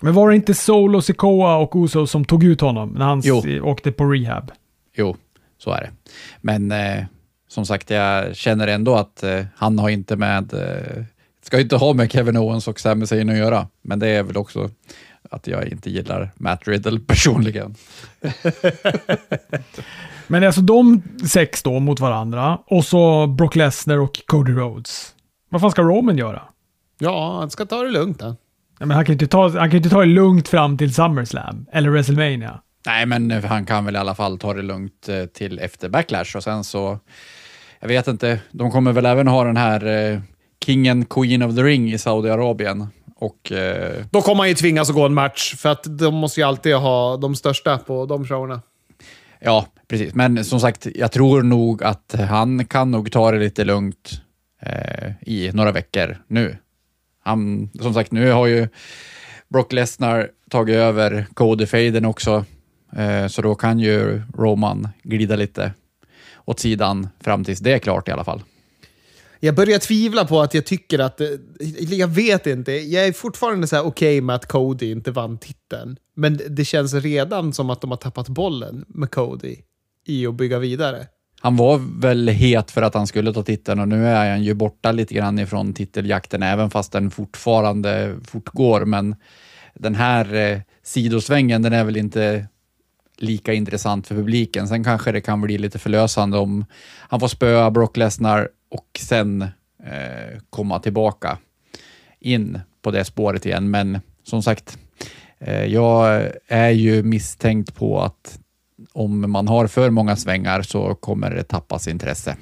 Men var det inte Solo, Sikoa och Usos som tog ut honom när han Jo. åkte på rehab? jo, så är det. Men eh, som sagt, jag känner ändå att eh, han har inte med, eh, ska inte ha med Kevin Owens och Sami Zayn att göra. Men det är väl också att jag inte gillar Matt Riddle personligen. Men alltså de sex då mot varandra och så Brock Lesnar och Cody Rhodes. Vad fan ska Roman göra? Ja, han ska ta det lugnt han. Ja, men han kan ju inte ta, han kan inte ta det lugnt fram till SummerSlam eller WrestleMania. Nej, men eh, han kan väl i alla fall ta det lugnt eh, till efter Backlash och sen så, jag vet inte, de kommer väl även ha den här eh, King and Queen of the Ring i Saudiarabien och eh, Då kommer han ju tvingas att gå en match, för att de måste ju alltid ha de största på de showerna ja, precis. Men som sagt, jag tror nog att han kan nog ta det lite lugnt eh, i några veckor nu. Han, som sagt, nu har ju Brock Lesnar tagit över Cody-faden också, eh, så då kan ju Roman glida lite åt sidan fram tills det är klart i alla fall. Jag börjar tvivla på att jag tycker att... Eh, jag vet inte. Jag är fortfarande så här okej med att Cody inte vann titeln. Men det känns redan som att de har tappat bollen med Cody i att bygga vidare. Han var väl het för att han skulle ta titeln och nu är han ju borta lite grann ifrån titeljakten, även fast den fortfarande fortgår. Men den här eh, sidosvängen, den är väl inte lika intressant för publiken. Sen kanske det kan bli lite förlösande om han får spöa Brock Lesnar och sen eh, komma tillbaka in på det spåret igen. Men som sagt, eh, jag är ju misstänkt på att om man har för många svängar så kommer det tappas intresse.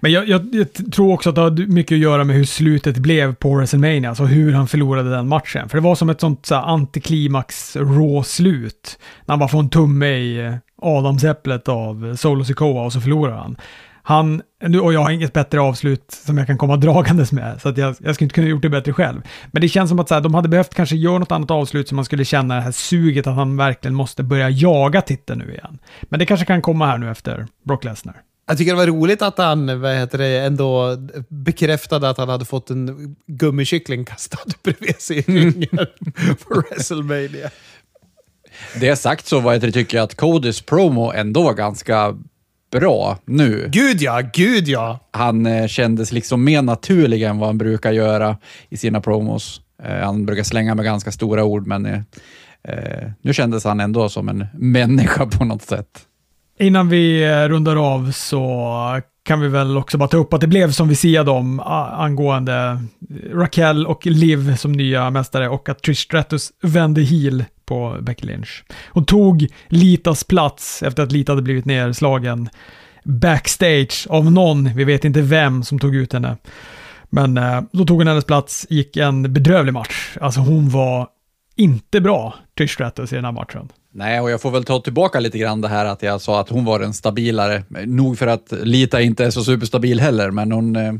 Men jag, jag, jag tror också att det har mycket att göra med hur slutet blev på WrestleMania, alltså hur han förlorade den matchen. För det var som ett sånt så antiklimax raw-slut. När han bara får en tumme i eh, adamsäpplet av Solo Sikoa och så förlorar han. Han, nu- och jag har inget bättre avslut som jag kan komma dragandes med, så att jag, jag skulle inte kunna gjort det bättre själv. Men det känns som att så här, de hade behövt kanske göra något annat avslut så man skulle känna det här suget att han verkligen måste börja jaga titeln nu igen. Men det kanske kan komma här nu efter Brock Lesnar. Jag tycker det var roligt att han vad heter det, ändå bekräftade att han hade fått en gummikyckling kastad bredvid sig i ringen på WrestleMania. Det sagt så vad jag tycker jag att Codys promo ändå var ganska bra nu. Gud ja, gud ja! Han eh, kändes liksom mer naturlig än vad han brukar göra i sina promos. Eh, han brukar slänga med ganska stora ord, men eh, eh, nu kändes han ändå som en människa på något sätt. Innan vi eh, rundar av så kan vi väl också bara ta upp att det blev som vi siade om angående Raquel och Liv som nya mästare och att Trish Stratus vände heel på Becky Lynch. Hon tog Litas plats efter att Lita hade blivit nerslagen backstage av någon, vi vet inte vem som tog ut henne. Men eh, då tog hon hennes plats, gick en bedrövlig match. Alltså hon var inte bra, Trish Stratus, i den här matchen. Nej, och jag får väl ta tillbaka lite grann det här att jag sa att hon var den stabilare. Nog för att Lita inte är så superstabil heller, men hon eh,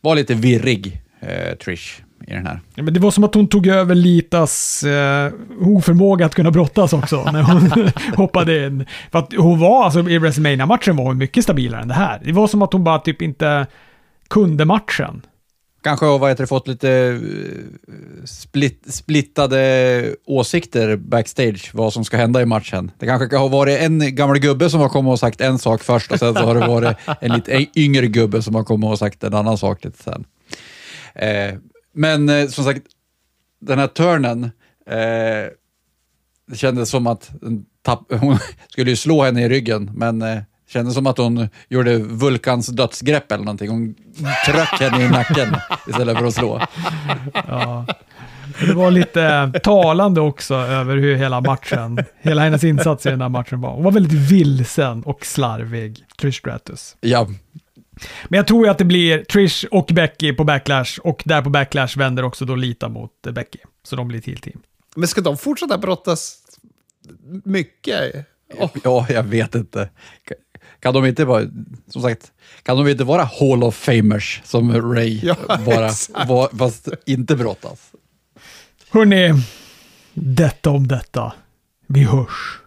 var lite virrig, eh, Trish, i den här. Ja, men det var som att hon tog över Litas eh, oförmåga att kunna brottas också när hon hoppade in. För att hon var, alltså i WrestleMania-matchen var hon mycket stabilare än det här. Det var som att hon bara typ inte kunde matchen. Kanske har vad heter fått lite eh, split, splittade åsikter backstage vad som ska hända i matchen. Det kanske har varit en gammal gubbe som har kommit och sagt en sak först och sen så har det varit en lite yngre gubbe som har kommit och sagt en annan sak lite sen. Eh, men eh, som sagt, den här turnen, eh, det kändes som att tapp, hon skulle ju slå henne i ryggen, men eh, kändes som att hon gjorde Vulkans dödsgrepp eller någonting. Hon tryckte henne i nacken istället för att slå. Ja. Det var lite talande också över hur hela matchen, hela hennes insats i den här matchen var. Hon var väldigt vilsen och slarvig, Trish Stratus. Ja, Men jag tror ju att det blir Trish och Becky på Backlash och där på Backlash vänder också då Lita mot eh, Becky. Så de blir till team. Men ska de fortsätta brottas mycket? Åh, ja, jag vet inte. Ka- Kan de inte vara, som sagt, kan de inte vara Hall of Famers som Ray, Ja, bara, var, fast inte brottas? Hörrni, detta om detta. Vi hörs.